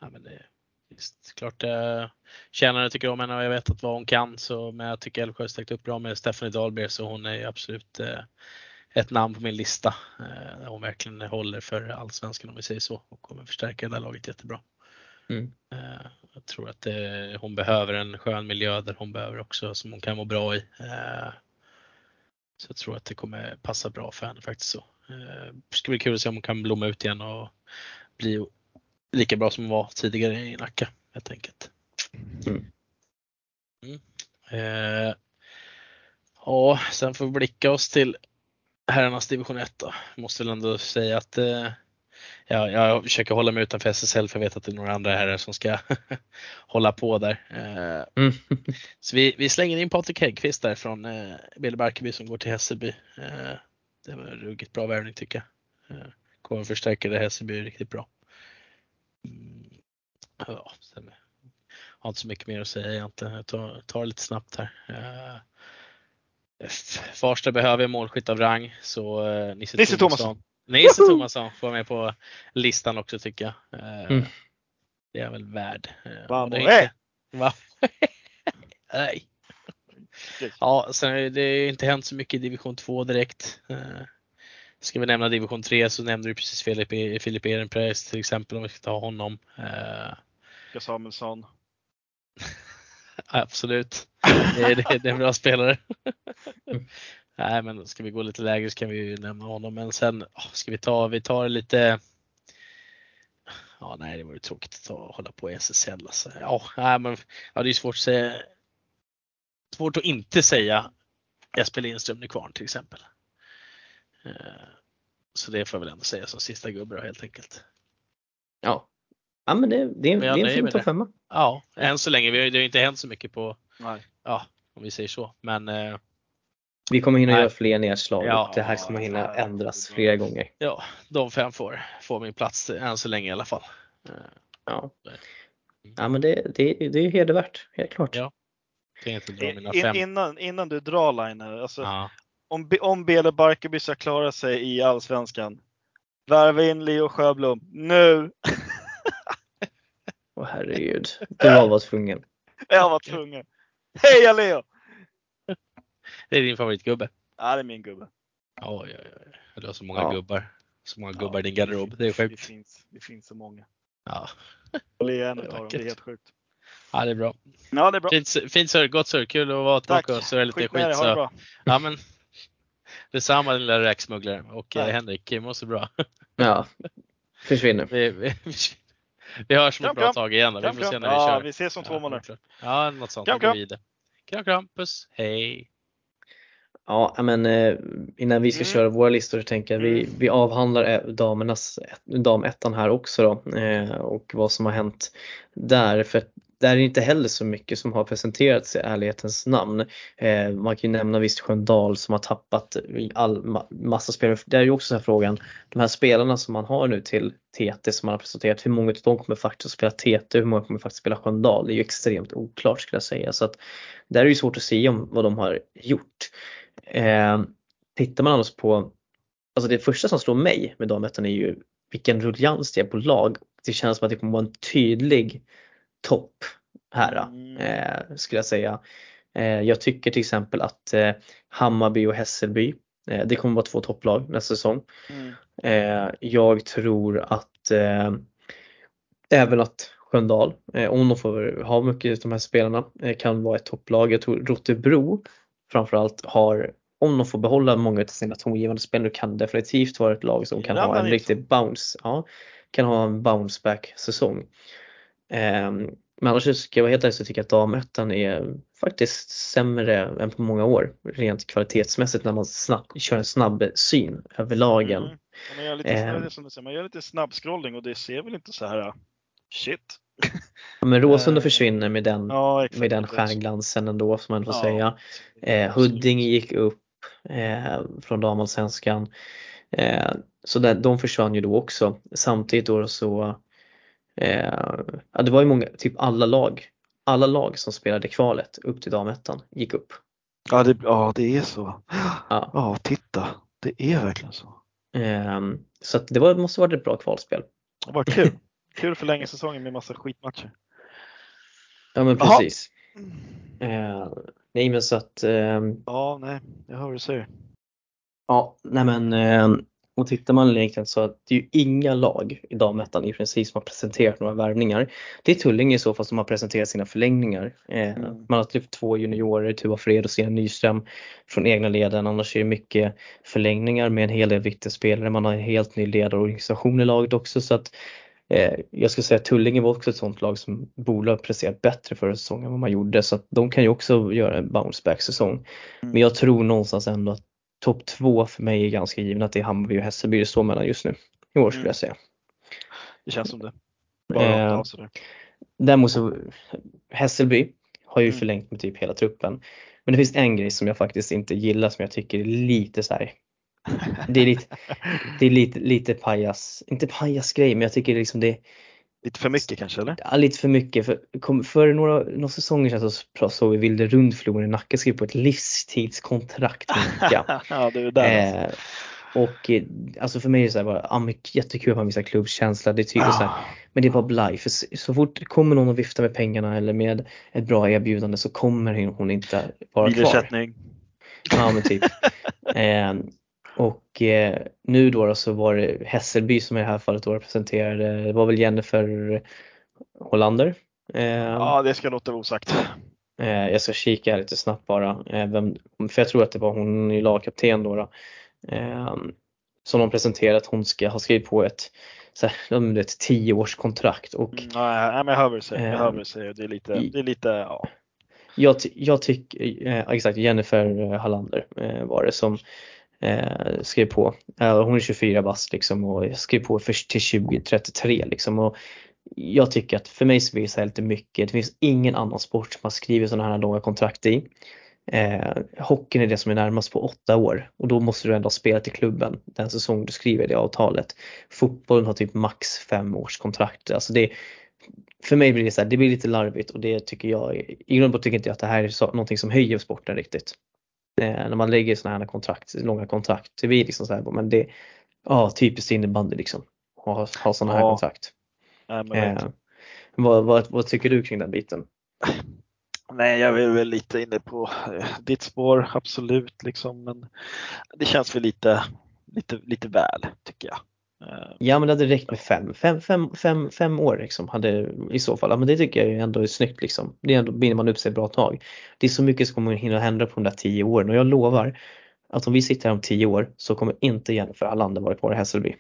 ja, men det visst, klart eh, tjänaren tycker om henne och jag vet att vad hon kan så men jag tycker Älvsjö ställt upp bra med Stephanie Dahlberg så hon är ju absolut eh, ett namn på min lista. Eh, hon verkligen håller för allsvenskan om vi säger så och kommer förstärka det där laget jättebra. Mm. Eh, jag tror att eh, hon behöver en skön miljö där hon behöver också som hon kan må bra i. Så jag tror att det kommer passa bra för henne faktiskt så. Eh, Det ska bli kul att se om hon kan blomma ut igen och bli lika bra som hon var tidigare i Nacka helt enkelt. Mm. Mm. Eh, ja, sen får vi blicka oss till herrarnas division 1 då. Måste väl ändå säga att eh, ja, jag försöker hålla mig utanför SSL för jag vet att det är några andra herrar som ska hålla på där. Eh, Mm. så vi, vi slänger in Patrik Häggkvist där från eh, Billy Barkarby som går till Hässelby. Eh, det var en ruggigt bra värvning tycker jag. Eh, kommer förstärka det Hässelby riktigt bra. Mm, ja, sen, har inte så mycket mer att säga egentligen. Jag tar, tar det lite snabbt här. Eh, Farsta behöver målskytt av rang så eh, Nisse, Nisse Tomasson. Nisse Tomasson får med på listan också tycker jag. Eh, Mm. Det är väl värd. Eh, Vamos, det är eh! inte- Va? Nej. Ja, sen är det är inte hänt så mycket i division 2 direkt. Ska vi nämna division 3 så nämnde du precis Filip, E- Filip Ehrenpreis till exempel om vi ska ta honom. Oskar Samuelsson. Absolut. Det är, det är en bra spelare. Nej, men ska vi gå lite lägre så kan vi ju nämna honom. Men sen ska vi ta, vi tar lite Ja, nej, det vore tråkigt att ta, hålla på i SSL. Alltså. Ja, nej, men, ja, det är svårt att säga. Svårt att inte säga Jesper Lindström Nykvarn till exempel. Eh, så det får jag väl ändå säga som sista gubbe helt enkelt. Ja, ja men det, det, är, det är en fin topp femma. Ja, än så länge. Det har inte hänt så mycket på, Nej. ja, om vi säger så. Men eh, vi kommer hinna Nej. göra fler nedslag ja, det här kommer hinna ändras flera gånger. Ja, de fem får, får min plats än så länge i alla fall. Ja, ja men det, det, det är hedervärt, helt klart. Ja. In, innan, innan du drar Liner, alltså, ja. om, om Bele Barkarby ska klara sig i Allsvenskan, värva in Leo Sjöblom nu! Åh oh, herregud, du var bara tvungen. Jag var tvungen. Heja Leo! Det är din favoritgubbe? Ja, det är min gubbe. Oj, oj, oj. Du har så många ja. gubbar. Så många gubbar ja, i din garderob. Det är sjukt. Det finns, det finns så många. Ja. Lea är en utav dem. Det är helt sjukt. Ja, det är bra. Ja, det är bra. Fint, fint surr, gott surr. Kul att vara tillbaka och surra lite skit. skit så. Det, bra. Ja, men detsamma lilla räksmugglare och Tack. Henrik, mår så bra. Ja, försvinner. Vi, vi, vi, vi hörs om ett bra tag igen. Då. Vi får se när vi ja, kör. vi ses om två månader. Ja, något sånt. Kram, kram. Kram, kram. Puss. Hej. Ja, men eh, innan vi ska mm. köra våra listor så tänker jag vi, mm. vi avhandlar damernas, damettan här också då eh, och vad som har hänt där. För där är inte heller så mycket som har presenterats i ärlighetens namn. Eh, man kan ju nämna visst Sköndal som har tappat all, massa spelare. Det är ju också så här frågan, de här spelarna som man har nu till TT som man har presenterat, hur många av dem kommer faktiskt att spela TT, hur många kommer faktiskt spela Sköndal? Det är ju extremt oklart skulle jag säga. Så att där är det ju svårt att säga om vad de har gjort. Eh, tittar man annars på, alltså det första som slår mig med damettan är ju vilken ruljans det är på lag. Det känns som att det kommer vara en tydlig topp här mm. eh, skulle jag säga. Eh, jag tycker till exempel att eh, Hammarby och Hässelby, eh, det kommer vara två topplag nästa säsong. Mm. Eh, jag tror att eh, även att Sköndal, om de får ha mycket av de här spelarna, kan vara ett topplag. Jag tror Rotebro framförallt har, om de får behålla många av sina tongivande spelare, kan definitivt vara ett lag som kan ha en riktig bounce, ja, kan ha en bounce back säsong. Um, men annars ska jag vara helt ärlig så tycker jag att damettan är faktiskt sämre än på många år rent kvalitetsmässigt när man snabbt, kör en snabb syn över lagen. Mm. Man, gör lite, eh. man gör lite snabbscrolling och det ser väl inte så här shit. Ja, men Råsunda eh. försvinner med den, ja, med den stjärnglansen ändå som man får ja, säga. Eh, Huddinge gick upp eh, från damallsvenskan. Eh, så där, de försvann ju då också. Samtidigt då så Eh, ja, det var ju många, typ alla lag, alla lag som spelade kvalet upp till damettan gick upp. Ja det, ja, det är så. Ja. ja, titta, det är verkligen så. Eh, så det var, måste varit ett bra kvalspel. Var kul. Kul för länge säsongen med massa skitmatcher. Ja men precis. Eh, nej men så att. Eh, ja, nej, jag hör vad du säger. Ja, nej men eh, och tittar man egentligen så att det är ju inga lag i damettan i princip som har presenterat några värvningar. Det är Tullinge i så fall som har presenterat sina förlängningar. Eh, mm. Man har typ två juniorer, Tuva Fred och Sten Nyström från egna leden. Annars är det mycket förlängningar med en hel del viktiga spelare. Man har en helt ny ledarorganisation i laget också så att jag skulle säga att Tullinge var också ett sånt lag som borde ha presterat bättre förra säsongen än vad man gjorde så att de kan ju också göra en bounce back säsong. Mm. Men jag tror någonstans ändå att topp två för mig är ganska given att det är Hammarby och Hässelby det står mellan just nu. I år skulle mm. jag säga. Det känns som det. Bara eh, däremot så Hässelby har ju mm. förlängt med typ hela truppen. Men det finns en grej som jag faktiskt inte gillar som jag tycker är lite så här, Det är lite, det är lite, lite pajas, inte pajasgrej men jag tycker liksom det Lite för mycket kanske eller? Ja, lite för mycket. För, kom, för några, några säsonger sedan så såg vi Vilde Rundfloden i Nacka skriva på ett livstidskontrakt med ja, det är där alltså. eh, Och eh, alltså för mig är det så här bara, ah, jättekul att man visar klubbkänsla, det är tydligt ah. så här, men det är bara blaj. För så fort kommer någon och viftar med pengarna eller med ett bra erbjudande så kommer hon inte vara kvar. Ja men typ. eh, och eh, nu då, då, så var det Hässelby som i det här fallet då representerade, det var väl Jennifer Hollander? Eh, ja det ska låta osagt. Eh, jag ska kika lite snabbt bara. Eh, vem, för jag tror att det var hon i lagkapten då. då eh, som de presenterat att hon ska ha skrivit på ett, så här, ett tioårskontrakt. Och, mm, nej, men jag hör vad du säger. Jag hör vad du säger. Det är lite, det är lite ja. Jag, jag tycker, eh, exakt Jennifer Hallander eh, var det som eh, skrev på. Eh, hon är 24 bast liksom och skrev på för, till 2033 liksom. Och jag tycker att för mig så blir det lite mycket. Det finns ingen annan sport som har skrivit sådana här långa kontrakt i. Eh, hockeyn är det som är närmast på åtta år och då måste du ändå ha spelat i klubben den säsong du skriver det avtalet. Fotbollen har typ max fem års kontrakt. Alltså det, för mig blir det så här, det blir lite larvigt och det tycker jag, i grund och botten tycker inte jag att det här är så, någonting som höjer sporten riktigt. Eh, när man lägger sådana här kontrakt, långa kontrakt, det blir liksom så här, men det, ja typiskt innebandy liksom. Ha, ha sådana här kontrakt. eh, vad, vad, vad tycker du kring den biten? Nej, jag är väl lite inne på eh, ditt spår, absolut. Liksom, men det känns väl lite, lite, lite väl, tycker jag. Eh, ja men det hade räckt med fem, fem, fem, fem, fem år liksom hade i så fall. Ja, men det tycker jag ändå är snyggt liksom. Det är ändå binder man upp sig ett bra tag. Det är så mycket som kommer hinna hända på de där tio åren och jag lovar att om vi sitter här om tio år så kommer inte Jennifer Allander vara kvar i Hässelby.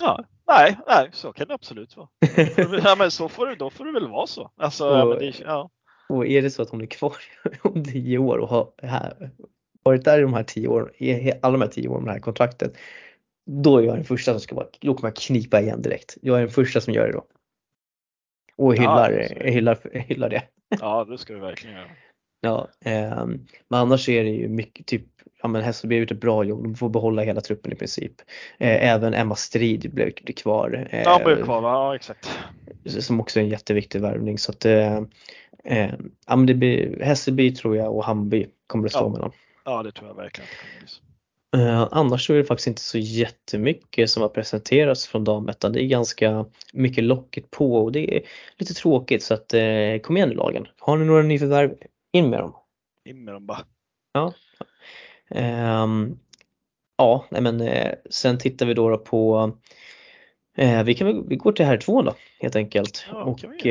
Ja, nej, nej, så kan det absolut vara. ja, men så får det, då får det väl vara så. Alltså, och, det, ja. och är det så att hon är kvar om tio år och har här, varit där i de här tio åren, alla de här tio åren med det här kontraktet, då är jag den första som ska vara, då kommer jag knipa igen direkt. Jag är den första som gör det då. Och hyllar, ja, hyllar, hyllar det. Ja, det ska du verkligen göra. Ja, eh, men annars är det ju mycket typ, ja men Hässelby har gjort ett bra jobb, de får behålla hela truppen i princip. Eh, även Emma Strid blev, blev kvar. Eh, ja, blev kvar, ja exakt. Som också är en jätteviktig värvning så att eh, eh, ja men det blir Hässelby tror jag och Hammarby kommer det stå ja. mellan. Ja, det tror jag verkligen. Uh, annars så är det faktiskt inte så jättemycket som har presenterats från damettan. Det är ganska mycket locket på och det är lite tråkigt så att uh, kom igen lagen. Har ni några nyförvärv, in med dem. In med dem bara. Ja. Um, ja, nej men uh, sen tittar vi då, på vi kan vi går till här två då helt enkelt. Ja, och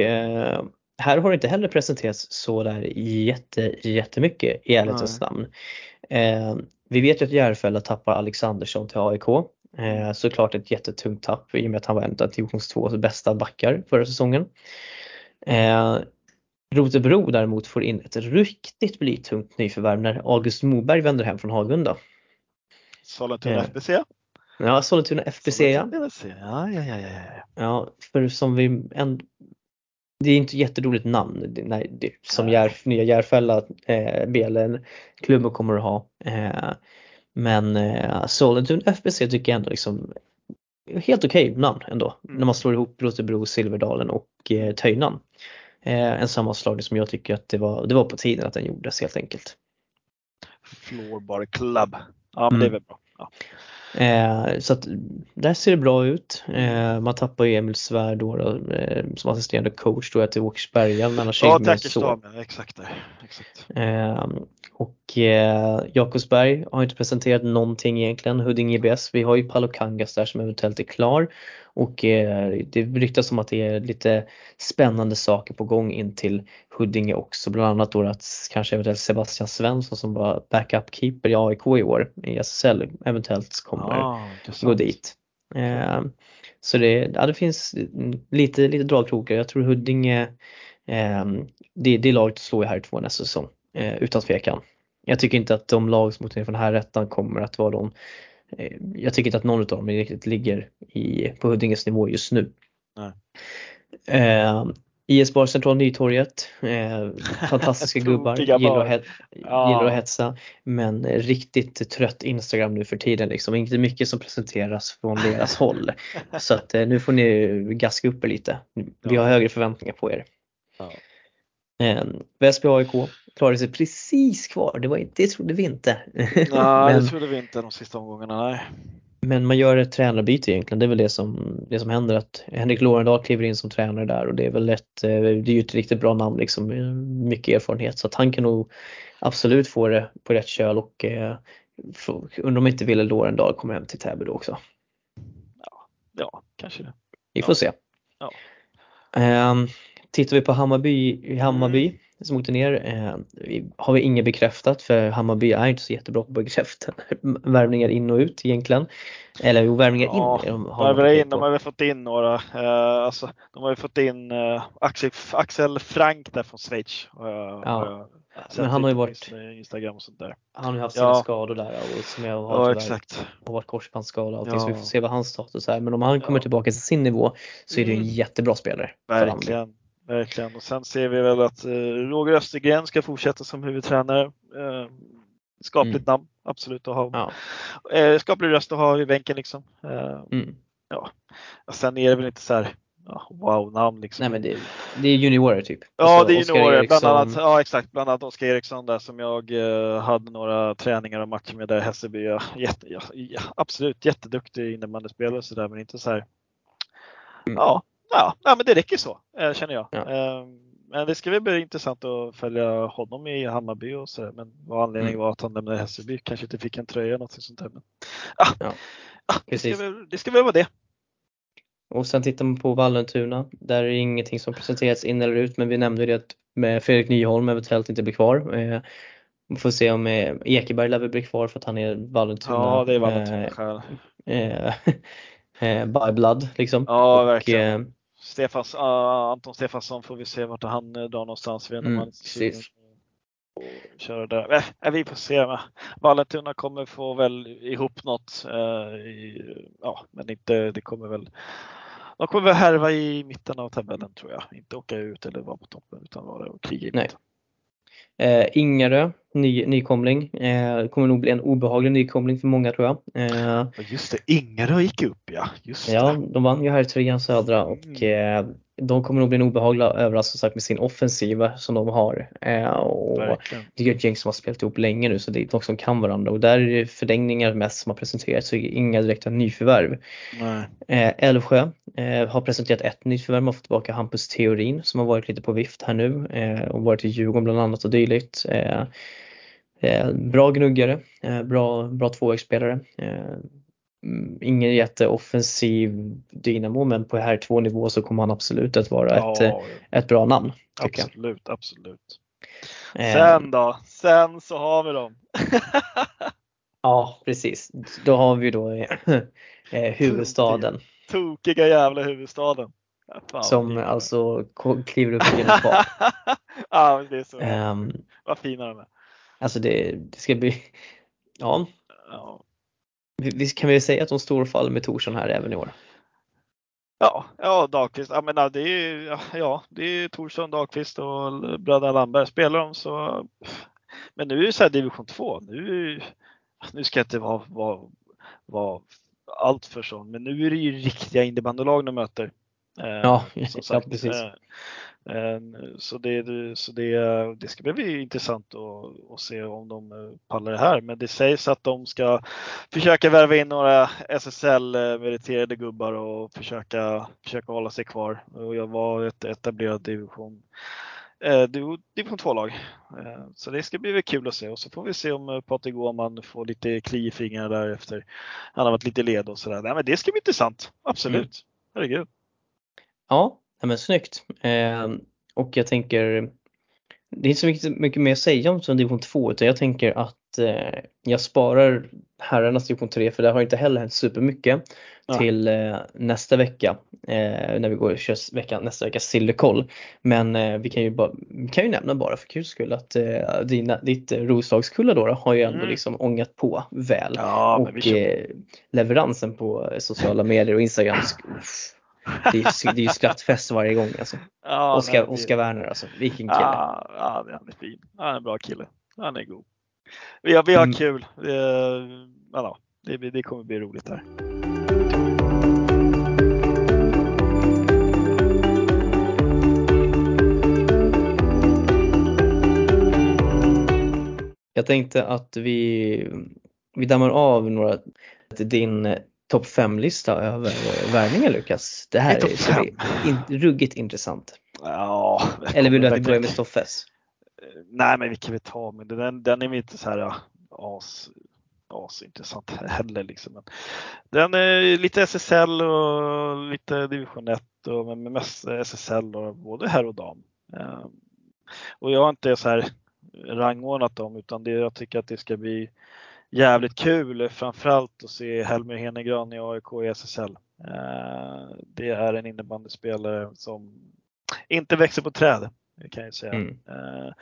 här har det inte heller presenterats så där jätte, jättemycket i ärlighetens namn. Vi vet ju att Järfälla tappar Alexandersson till AIK. Eh, såklart ett jättetungt tapp i och med att han var en av divisions 2 bästa backar förra säsongen. Eh, Rotebro däremot får in ett riktigt blytungt nyförvärv när August Moberg vänder hem från Hagunda. Sollentuna eh, FBC? Ja, Sollentuna FBC ja. Ja, ja, ja, ja. ja, för som vi en, det är inte jätteroligt namn det, det, som Järf, nya Järfälla eh, BLN klubben kommer att ha. Eh, men eh, Sollentuna FBC tycker jag ändå liksom helt okej okay namn ändå mm. när man slår ihop Rotebro, Silverdalen och eh, Töjnan. Eh, en sammanslagning som jag tycker att det var, det var på tiden att den gjordes helt enkelt. Floorbar Club. Ja men mm. det är väl bra. Ja. Eh, så att där ser det bra ut. Eh, man tappar ju Emil Svärd då, då eh, som assisterande coach då till Åkersberga. Ja, Täckerstam, exakt. exakt. Eh, och eh, Jakobsberg har inte presenterat någonting egentligen. Huddinge IBS, vi har ju Palokangas där som eventuellt är klar. Och eh, det ryktas om att det är lite spännande saker på gång in till Huddinge också. Bland annat då att kanske eventuellt Sebastian Svensson som var backup keeper i AIK i år i SSL eventuellt kommer ah, gå dit. Eh, så det, ja, det finns lite, lite dragkrokar. Jag tror Huddinge, eh, det, det laget att slå i här två nästa säsong. Eh, utan tvekan. Jag tycker inte att de lag som åker från här rättan kommer att vara de jag tycker inte att någon av dem riktigt ligger i, på Huddinges nivå just nu. Eh, IS Bar Central Nytorget, eh, fantastiska gubbar, gillar att, het, ja. gillar att hetsa. Men riktigt trött Instagram nu för tiden liksom. Inte mycket som presenteras från deras håll. Så att eh, nu får ni gaska upp er lite. Vi har högre förväntningar på er. Ja. Eh, Väsby AIK klarade sig precis kvar, det, var, det trodde vi inte. Nej, men, det trodde vi inte de sista omgångarna. Nej. Men man gör ett tränarbyte egentligen, det är väl det som, det som händer att Henrik Lorendal kliver in som tränare där och det är väl ett, eh, det är ju ett riktigt bra namn liksom, mycket erfarenhet så att han kan nog absolut få det på rätt köl och eh, undrar om inte Wille Lorendal kommer hem till Täby då också. Ja, ja kanske det. Vi får ja. se. Ja. Um, tittar vi på Hammarby, Hammarby Mm. som åkte ner eh, har vi inget bekräftat för Hammarby är inte så jättebra på att bekräfta värvningar in och ut egentligen. Eller jo, värvningar Ja, in. de De, har varit in, de har väl fått in några. Eh, alltså, de har ju fått in eh, Axel, Axel Frank där från Schweiz. eh, sett men han har ju varit- Insta- Instagram och sånt där. Han har ju haft sina Ja. skador där och som jag har Ja exakt. har varit korsbandsskada och allting så vi Ja. får se vad hans status är. Men om han kommer Ja. tillbaka till sin nivå så är det en Mm. jättebra spelare. Verkligen. Verkligen. Och sen ser vi väl att eh, Roger Östergren ska fortsätta som huvudtränare. Eh, skapligt Mm. namn, absolut att ha. Ja. Eh, skaplig röst att ha i bänken liksom. Eh, Mm. och sen är det väl inte så här ja, wow-namn liksom. Nej men det, det är juniorer typ. Ja, Alltså, det är juniorer. Bland annat, ja, exakt. Bland annat Oskar Eriksson där som jag eh, hade några träningar och matcher med där i Hässelby. Ja, jätte, ja, ja, absolut jätteduktig innebandyspelare och sådär men inte så här. Mm. Ja, ja, ja, men det räcker så eh, känner jag. Ja. Eh, men det ska väl bli intressant att följa honom i Hammarby och sådär. Men vad anledningen Mm. var att han lämnade Hässelby. Kanske inte fick en tröja eller något sånt där. Men, ja, Ja, ja, det, ska precis. väl, det ska väl vara det. Och sen tittar man på Vallentuna. Där är det ingenting som presenterats in eller ut men vi nämnde ju det att med Fredrik Nyholm eventuellt inte blir kvar. Eh, vi får se om eh, Ekeberg lär väl bli kvar för att han är Vallentuna. Ja, det är Vallentuna eh, by blood liksom. Ja, och, verkligen. eh, Stefans, uh, Anton Stefansson får vi se vart han uh, drar någonstans. Vi Mm, precis. köra där. Äh, vi får se. Vallentuna kommer få väl ihop något. eh, i, ja, men inte, det kommer väl de kommer väl härva i mitten av tabellen tror jag. Inte åka ut eller vara på toppen utan vara och kriga i Nej. Eh, Ingarö, ny, nykomling. Eh, kommer nog bli en obehaglig nykomling för många tror jag. Eh, Just det, Ingerö gick upp ja. Just ja, det. de vann ju här i trean södra och Mm. De kommer nog bli en obehaglig överraskning med sin offensiva som de har. Eh, och Verkligen. det är ett gäng som har spelat ihop länge nu så det är de som kan varandra och där är det förlängningar mest som har presenterats så inga direkta nyförvärv. Eh, Älvsjö eh, har presenterat ett nyförvärv, man har fått tillbaka Hampus Theorin som har varit lite på vift här nu eh, och varit i Djurgården bland annat och dylikt. Eh, bra gnuggare, bra, bra tvåvägsspelare. Mm, ingen jätteoffensiv dynamo men på här två nivå så kommer han absolut att vara ett, eh, Ja, ett bra namn. Tycker jag. absolut, absolut. Eh, Sen då? Sen så har vi dem. Ja precis, då har vi då eh, huvudstaden Tokiga jävla huvudstaden. Ja, fan, som alltså kliver upp genom kvar. ja, det är så. Ehm, Vad fina de är. Alltså det, det ska bli, ja, Ja. Vi, vi kan väl säga att de står och faller med Torsson här även i år. Ja, ja Dahlqvist. Ja, men ja, det är ja, det är Torsson, Dahlqvist och bröderna Landberg. Spelar de så. Men nu är det så här division 2. Nu, nu ska jag inte vara, vara, vara allt för sån, men nu är det ju riktiga innebandylag de möter. Eh, Ja, ja, precis. Eh, Så, det, så det, det ska bli intressant att, att se om de eh, pallar det här. Men det sägs att de ska försöka värva in några SSL-meriterade gubbar och försöka, försöka hålla sig kvar och jag var ett etablerat division eh, div- division 2-lag. Eh, Så det ska bli kul att se och så får vi se om eh, Patrik Åhman får lite kli i fingrarna där efter han har varit lite led och sådär. Nej, men det ska bli intressant. Absolut. Mm. Herregud. Ja, ja, men snyggt. Ehm, och jag tänker, det är inte så mycket, mycket mer att säga om division 2 utan jag tänker att eh, jag sparar herrarnas division 3 för där har inte heller hänt supermycket Ja. till eh, nästa vecka eh, när vi går och kör vecka, nästa vecka Sillerkoll. Men eh, vi kan ju, bara, vi kan ju nämna bara för kul skull att eh, dina, ditt eh, Roslagskulla då, då har ju ändå Mm. liksom ångat på väl. Ja, och eh, leveransen på eh, sociala medier och Instagram, uff, det är, det är ju skrattfest varje gång alltså. Ja, Oskar, det- Oskar Werner alltså, vilken kille. Ja, ja, han är fin. Han är en bra kille. Han är god. Vi har, vi har Mm. kul. Eh, Ja, det, det kommer bli roligt här. Jag tänkte att vi, vi dammar av några din topp 5-lista över värvningar Lukas. Det här är ska bli in, ruggigt intressant. Ja, Eller vill du att vi börjar med Stoffes? Nej, men vi kan väl ta men den, den är väl inte så här as, as intressant heller liksom. Men den är lite SSL och lite division 1 livet och med mest SSL och både herr och dam. Ehm, och jag har inte så här rangordnat dem utan det, jag tycker att det ska bli jävligt kul framförallt att se Helmer Henegran i AIK i SSL. Ehm, det är en innebandyspelare som inte växer på träd kan jag säga. Mm. Ehm,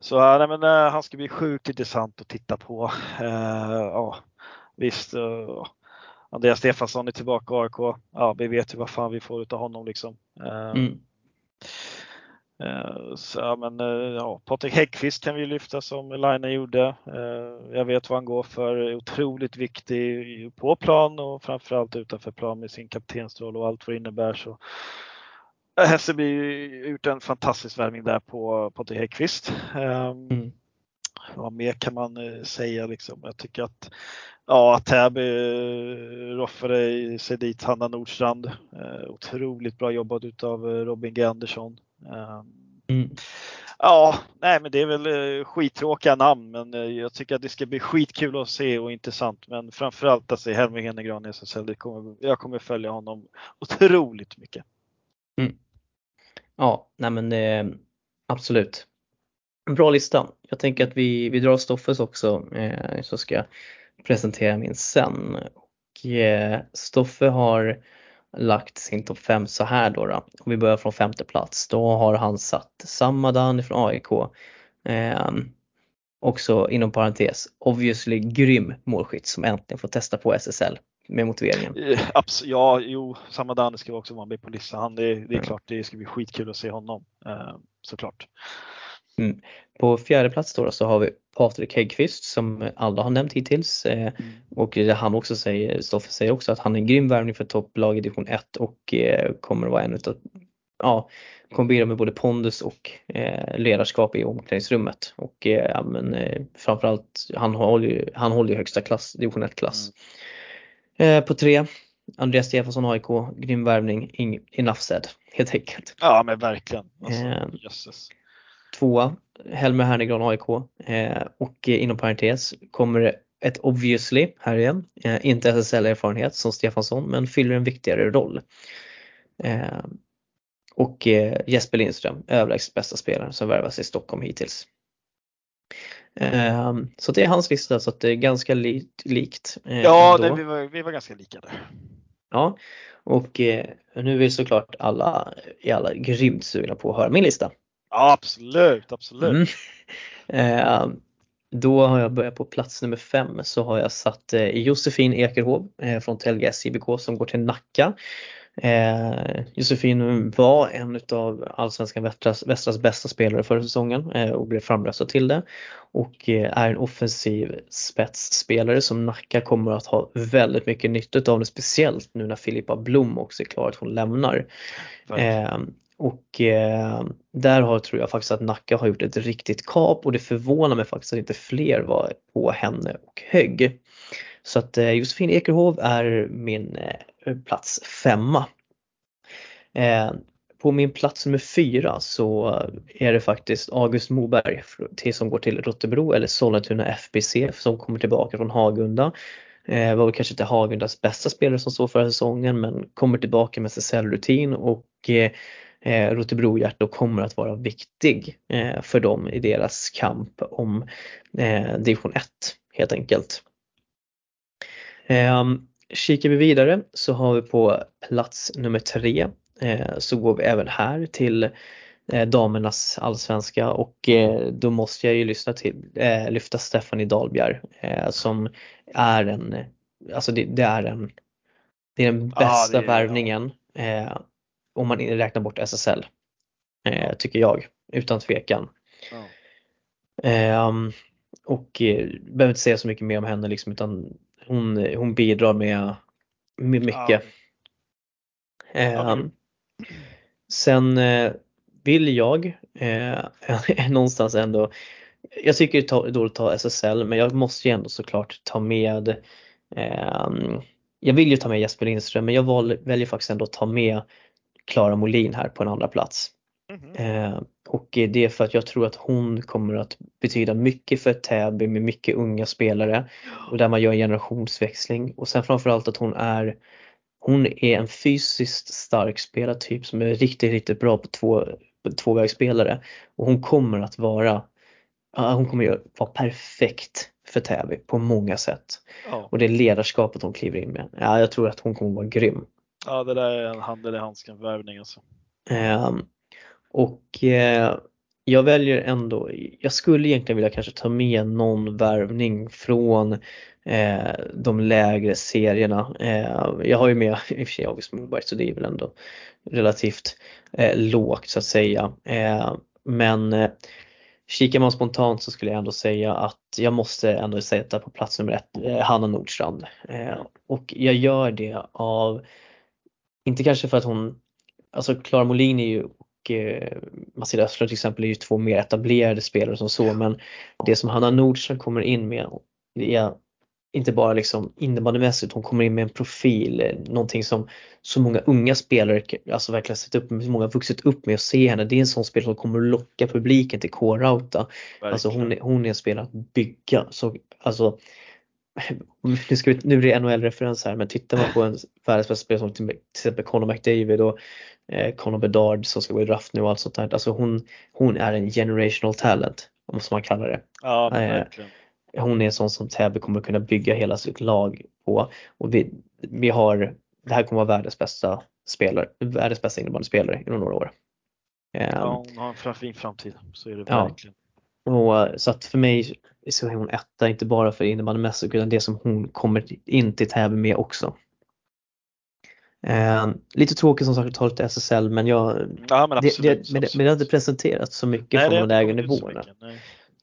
så nej, men, han ska bli sjukt intressant att titta på. Ja, visst, Andreas Stefansson är tillbaka i AIK. Ja, vi vet ju vad fan vi får av honom liksom. Mm. Eh, så, ja, men, eh, ja, Patrik Häggkvist kan vi lyfta som Line gjorde. Eh, jag vet vad han går för. Otroligt viktig på plan och framförallt utanför plan med sin kaptensroll och allt vad det innebär. Så Hässelby gjort en fantastisk värvning där på Patrik Häggkvist. Ehm, mm. Vad mer kan man säga liksom? Jag tycker att Ja, Täby roffade sig dit Hanna Nordstrand. Otroligt bra jobbat utav Robin G Andersson. Ehm, mm. Ja, nej men det är väl eh, skittråkiga namn men eh, jag tycker att det ska bli skitkul att se och intressant. Men framförallt att se Helmer Henegran i SSL. kommer, jag kommer följa honom otroligt mycket. Mm. Ja, nej men eh, absolut. En bra lista. Jag tänker att vi, vi drar Stoffes också eh, så ska jag presentera min sen. Och, eh, Stoffe har lagt sin topp 5 så här då, då. Om vi börjar från femte plats. Då har han satt Samadan från AIK. Eh, också inom parentes, obviously grym målskytt som äntligen får testa på SSL med motiveringen. Eh, ja, jo, Samadan ska också vara med på listan. Det, det är mm. klart, det ska bli skitkul att se honom eh, såklart. Mm. På fjärde plats då, så har vi Patrik Häggkvist som alla har nämnt hittills. Eh, mm. Och han också säger, Stoffe säger också att han är en grym värvning för topplag i division 1 och eh, kommer att vara en utav, ja, kommer bidra med både pondus och eh, ledarskap i omklädningsrummet. Och ja, men, framförallt, han håller ju, han håller ju högsta klass, division 1 klass. Mm. På tre, Andreas Stefansson AIK, grym värvning, enough said helt enkelt. Ja men verkligen. Alltså, eh, Tvåa, Helmer Hernegran AIK eh, och inom parentes kommer ett obviously här igen, eh, inte SSL-erfarenhet som Stefansson men fyller en viktigare roll. Eh, och eh, Jesper Lindström, överlägset bästa spelaren som värvas i Stockholm hittills. Eh, så det är hans lista så att det är ganska li likt. Eh, ja, det, vi, var, vi var ganska lika där. Ja, och nu är såklart alla, alla grymt sugna på att höra min lista. Ja, absolut, absolut. Mm. Eh, då har jag börjat på plats nummer fem så har jag satt eh, Josefin Ekerhov eh, från Telge SJBK som går till Nacka. Eh, Josefin var en av Allsvenskan Västras, Västras bästa spelare förra säsongen eh, och blev framröstad till det. Och eh, är en offensiv spetsspelare som Nacka kommer att ha väldigt mycket nytta av det, speciellt nu när Filippa Blom också är klar att hon lämnar. Eh, och eh, där har, tror jag faktiskt att Nacka har gjort ett riktigt kap och det förvånar mig faktiskt att inte fler var på henne och högg. Så att eh, Josefin Ekerhov är min eh, plats femma. Eh, på min plats nummer fyra så är det faktiskt August Moberg till, som går till Rottebro eller Sollentuna FBC som kommer tillbaka från Hagunda. Eh, var väl kanske inte Hagundas bästa spelare som såg förra säsongen men kommer tillbaka med SSL-rutin och eh, eh, Rotebro-Hjärto kommer att vara viktig eh, för dem i deras kamp om eh, division 1 helt enkelt. Eh, kikar vi vidare så har vi på plats nummer tre eh, så går vi även här till eh, damernas allsvenska och eh, då måste jag ju lyssna till, lyfta Stephanie Dahlbjer som är en, alltså det, det, är en, det är den bästa ja, är, värvningen ja om man räknar bort SSL. Eh, tycker jag, utan tvekan. Ja. Eh, och eh, behöver inte säga så mycket mer om henne liksom, utan hon, hon bidrar med, med mycket. Ja. Ehm, sen eh, vill jag eh, någonstans ändå jag tycker det är dåligt att ta SSL men jag måste ju ändå såklart ta med eh, Jag vill ju ta med Jesper Lindström men jag väljer faktiskt ändå att ta med Klara Molin här på en andra plats. Mm -hmm. och det är för att jag tror att hon kommer att betyda mycket för Täby med mycket unga spelare och där man gör en generationsväxling och sen framförallt att hon är hon är en fysiskt stark spelartyp som är riktigt, riktigt bra på två, tvåvägsspelare och hon kommer att vara hon kommer ju vara perfekt för Täby på många sätt. Ja. Och det ledarskapet hon kliver in med. Ja, jag tror att hon kommer vara grym ja, det där är en handel i handsken värvning alltså. Eh, och eh, jag väljer ändå, jag skulle egentligen vilja kanske ta med någon värvning från eh, de lägre serierna. Eh, jag har ju med i och för sig August Moberg så det är väl ändå relativt eh, lågt så att säga. Eh, men eh, kikar man spontant så skulle jag ändå säga att jag måste ändå sätta på plats nummer ett eh, Hanna Nordstrand. Ehm, och jag gör det av, inte kanske för att hon, alltså Klara Molin är ju och eh, Matilda Östler till exempel är ju två mer etablerade spelare som så men det som Hanna Nordstrand kommer in med är inte bara liksom innebandymässigt, hon kommer in med en profil, eh, någonting som så många unga spelare alltså verkligen sett upp med, så många har vuxit upp med att se henne. Det är en sån spelare som kommer att locka publiken till K-Rauta. Alltså hon är, hon är en spelare att bygga. Så, alltså, nu, ska vi, nu är det NHL-referens här men tittar man på en världens bästa spelare som till, till exempel Conor McDavid och eh, Conor Bedard som ska gå i draft nu och allt sånt där. Alltså hon, hon är en generational talent, om man kallar det. Ja, Eh. Hon är en sån som Täby kommer kunna bygga hela sitt lag på. Och vi, vi har, det här kommer vara världens bästa spelare, världens bästa innebandyspelare inom några år. Ehm, Ja, hon har en fin framtid. Så är det Ja. verkligen. och, så att för mig så är hon etta, inte bara för innebandymässigt utan det som hon kommer in till Täby med också. Ehm, lite tråkigt som sagt att ta lite SSL men jag, Ja, men det, absolut. det, men, det, men det har inte presenterats så mycket Nej, från det de lägre så nivåerna. mycket, nej.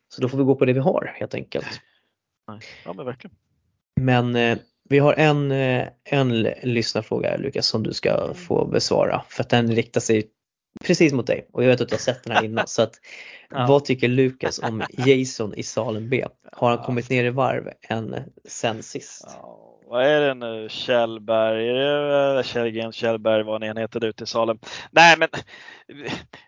Så då får vi gå på det vi har helt enkelt. Nej. Ja, men verkligen. Men eh, vi har en, eh, en lyssnarfråga Lukas som du ska få besvara för att den riktar sig precis mot dig och jag vet att du har sett den här innan så att Ja. vad tycker Lukas om Jason i Salem B? Har han kommit ner i varv än sen sist? Ja, vad är det nu? Kjellberg? Är det eh, Källgren, Kjellberg, vad ni än heter ute i Salem? Nej, men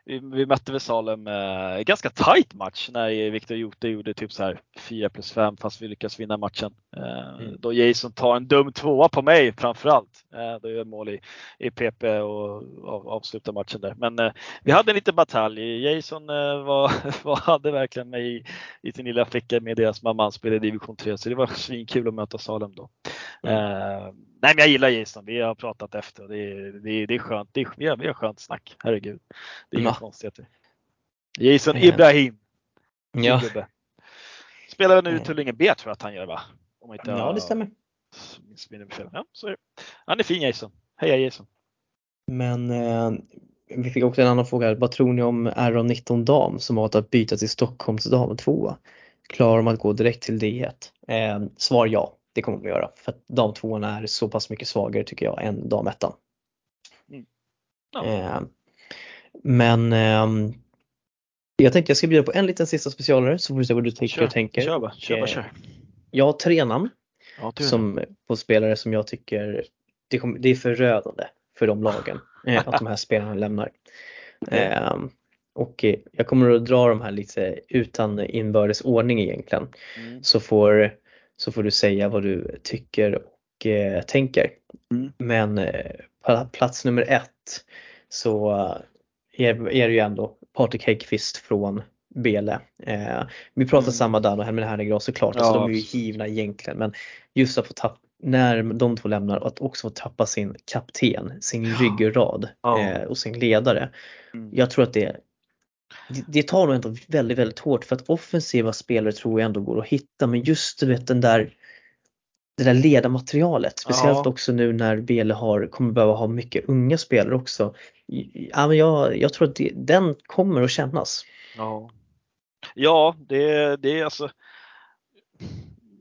vi, vi mötte väl Salem eh, ganska tight match när Viktor Jote gjorde typ så här 4 plus 5 fast vi lyckas vinna matchen. Eh, Mm. Då Jason tar en dum tvåa på mig framförallt. Eh, då gör jag mål i, i PP och av, avslutar matchen där. Men eh, vi hade en liten batalj. Jason eh, var, var, hade verkligen mig i, i sin lilla ficka med deras mamma. Han spelade i division 3 så det var svinkul att möta Salem då. Eh, nej men jag gillar Jason. Vi har pratat efter och det är, det det är skönt. Det är, vi, har, vi har skönt snack. Herregud. Det är inga Ja. konstigheter. Jason Eh. Ibrahim. Ja. Spelar nu i Eh. Tullinge B tror jag att han gör va? Om inte ja det stämmer. Ja, så är det. Han är fin Jason. Heja Jason. Men eh, vi fick också en annan fråga. Vad tror ni om R19 dam som har valt att byta till Stockholms dam 2? Klarar de att gå direkt till D1? Eh, svar ja, det kommer de att göra. För att dam 2 är så pass mycket svagare tycker jag än dam 1. Mm. Ja. Eh, men ehm, jag tänkte jag ska bjuda på en liten sista specialare så får vi se vad du tycker och tänker. Kör bara. Kör bara. Eh, Kör. Jag har tre namn Ja, som på spelare som jag tycker det, kommer, det är förödande för de lagen att de här spelarna lämnar. Ehm, och eh, jag kommer att dra de här lite utan inbördes ordning egentligen. Mm. Så får, så får du säga vad du tycker och eh, tänker. Mm. Men eh, plats nummer ett så är, är det ju ändå Patrik Häggkvist från Bele. Eh, vi pratar Mm. samma där och Helmer Hernegras såklart, alltså, Ja. de är ju givna egentligen men just att få tappa, när de två lämnar, att också få tappa sin kapten, sin Ja. ryggrad Ja. eh, och sin ledare. Mm. Jag tror att det, det, det tar nog ändå väldigt, väldigt hårt för att offensiva spelare tror jag ändå går att hitta men just du vet den där det där ledarmaterialet, speciellt Ja. också nu när Bele har, kommer behöva ha mycket unga spelare också. Ja, men jag, jag tror att det, den kommer att kännas. Ja, ja det, det är alltså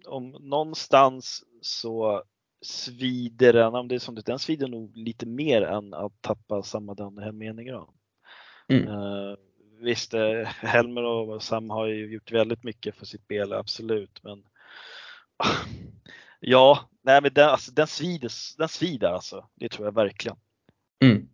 om någonstans så svider den, om det är som det, den svider nog lite mer än att tappa samma den meningen. Mm. Uh, visst, eh, Helmer och Sam har ju gjort väldigt mycket för sitt spel, absolut, men ja, nej men den, alltså, den svider, den svider alltså. Det tror jag verkligen. Mm.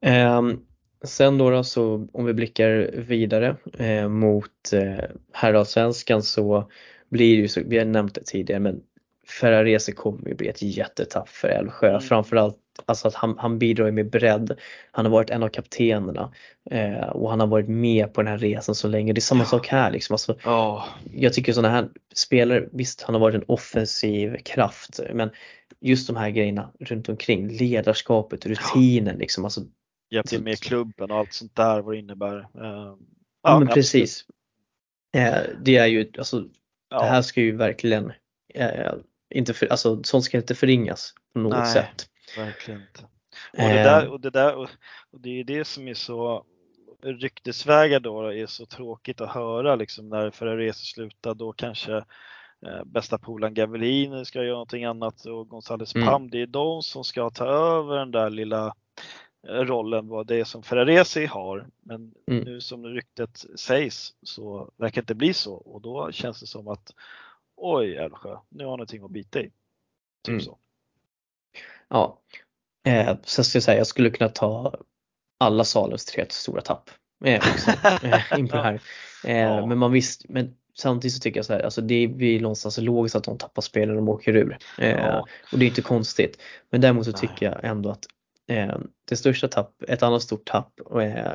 Ehm, sen då, då så om vi blickar vidare eh, mot eh, herrallsvenskan så blir ju så, vi har nämnt det tidigare, men Ferrarese kommer ju bli ett jättetapp för Älvsjö. Mm. Framförallt alltså att han, han bidrar ju med bredd. Han har varit en av kaptenerna eh, och han har varit med på den här resan så länge. Det är samma sak här liksom. Alltså, Ja, jag tycker sådana här spelare, visst han har varit en offensiv kraft men just de här grejerna runt omkring, ledarskapet, rutinen liksom. Alltså, hjälpt till med klubben och allt sånt där vad det innebär. Eh, ja, men precis. Eh, det är ju, alltså Ja, det här ska ju verkligen eh, inte för, alltså sånt ska inte förringas på något Nej. sätt. verkligen inte. Och det Eh, där och det där och det är det som är så ryktesvägar då är så tråkigt att höra liksom när Ferrarese slutar då kanske eh, bästa polaren Gavelin ska göra någonting annat och Gonzales Mm. Pam, det är de som ska ta över den där lilla eh, rollen vad det är som Ferrarese har. Men Mm. nu som ryktet sägs så verkar det inte bli så och då känns det som att oj Älvsjö, nu har någonting att bita i. Typ Mm. så. Ja. Eh, sen ska jag säga, jag skulle kunna ta alla Salems tre stora tapp. Eh, också, eh, in på det här. Eh, Ja. Men man visst, men samtidigt så tycker jag så här, alltså det blir någonstans logiskt att de tappar spel när de åker ur. Eh, Ja. Och det är inte konstigt. Men däremot så Nej. tycker jag ändå att det största tapp, ett annat stort tapp, eh,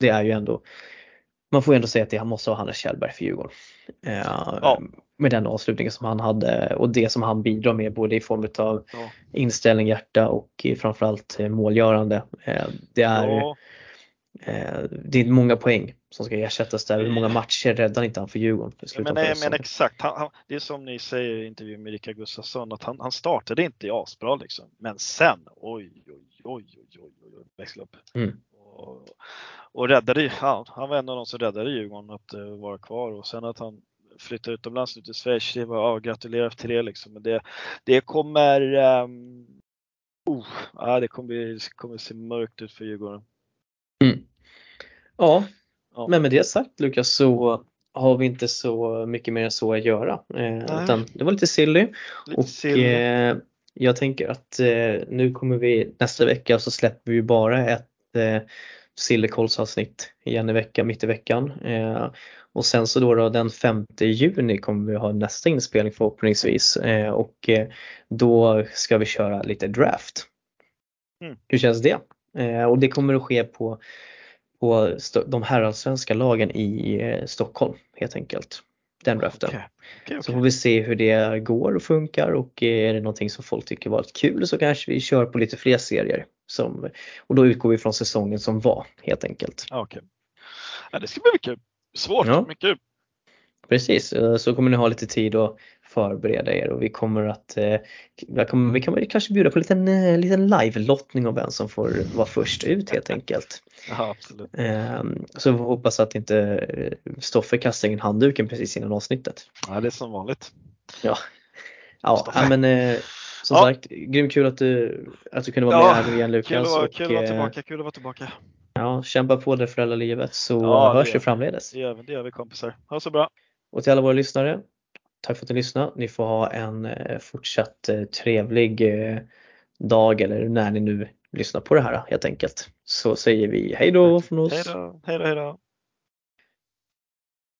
det är ju ändå man får ju ändå säga att det måste vara Hannes Kjellberg för Djurgården. Eh, Ja. Med den avslutningen som han hade och det som han bidrar med både i form av Ja. inställning, hjärta och eh, framförallt eh, målgörande. Eh, Det är, Ja, eh, det är många poäng som ska ersättas där. Hur många matcher räddar inte han för Djurgården? Ja, men, nej, men exakt, han, han, det är som ni säger i intervjun med Rickard Gustafsson att han, han startade inte asbra liksom. Men sen, oj, oj, oj, oj, oj, oj, växlade upp. Mm. Och, och räddade, ja, han var en av de som räddade Djurgården att uh, vara kvar och sen att han flyttade utomlands nu till Schweiz, det var, ja, gratulerar till det liksom. Men det, det kommer, um, oh, ja, det kommer, kommer se mörkt ut för Djurgården. Ja, Ja. men med det sagt Lukas så har vi inte så mycket mer än så att göra. Eh, det var lite silly. Lite Och sill. eh, jag tänker att eh, nu kommer vi nästa vecka så släpper vi bara ett eh, Sillekollsavsnitt igen i veckan, mitt i veckan. Eh, och sen så då, då den 5 juni kommer vi ha nästa inspelning förhoppningsvis eh, och eh, då ska vi köra lite draft. Mm. Hur känns det? Eh, och det kommer att ske på, på de herrallsvenska lagen i eh, Stockholm helt enkelt. Den draften. Okej, okej, Så okej. får vi se hur det går och funkar och är det någonting som folk tycker varit kul så kanske vi kör på lite fler serier. Som, och då utgår vi från säsongen som var helt enkelt. Okej. Ja, det ska bli mycket svårt, Ja. mycket. Precis, eh, så kommer ni ha lite tid att förbereda er och vi kommer att eh, jag kommer, vi kan kanske bjuda på en liten, eh, liten live-lottning om vem som får vara först ut helt enkelt. Ja, absolut. Ehm, Så vi hoppas att inte eh, Stoffe kastar in handduken precis innan avsnittet. Ja, det är som vanligt. Ja, ja men som Ja. sagt, grymt kul att du, att du kunde vara Ja, med här igen Kul att, Lukas. och, kul att vara tillbaka, kul att vara tillbaka. Ja, kämpa på det föräldralivet så Ja, hörs vi vi. framledes. Det gör vi, det gör vi kompisar. Ha så bra. Och till alla våra lyssnare, tack för att ni lyssnade. Ni får ha en eh, fortsatt eh, trevlig eh, dag eller när ni nu lyssnar på det här helt enkelt. Så säger vi hej då från oss. Hej då, hej då, hej då.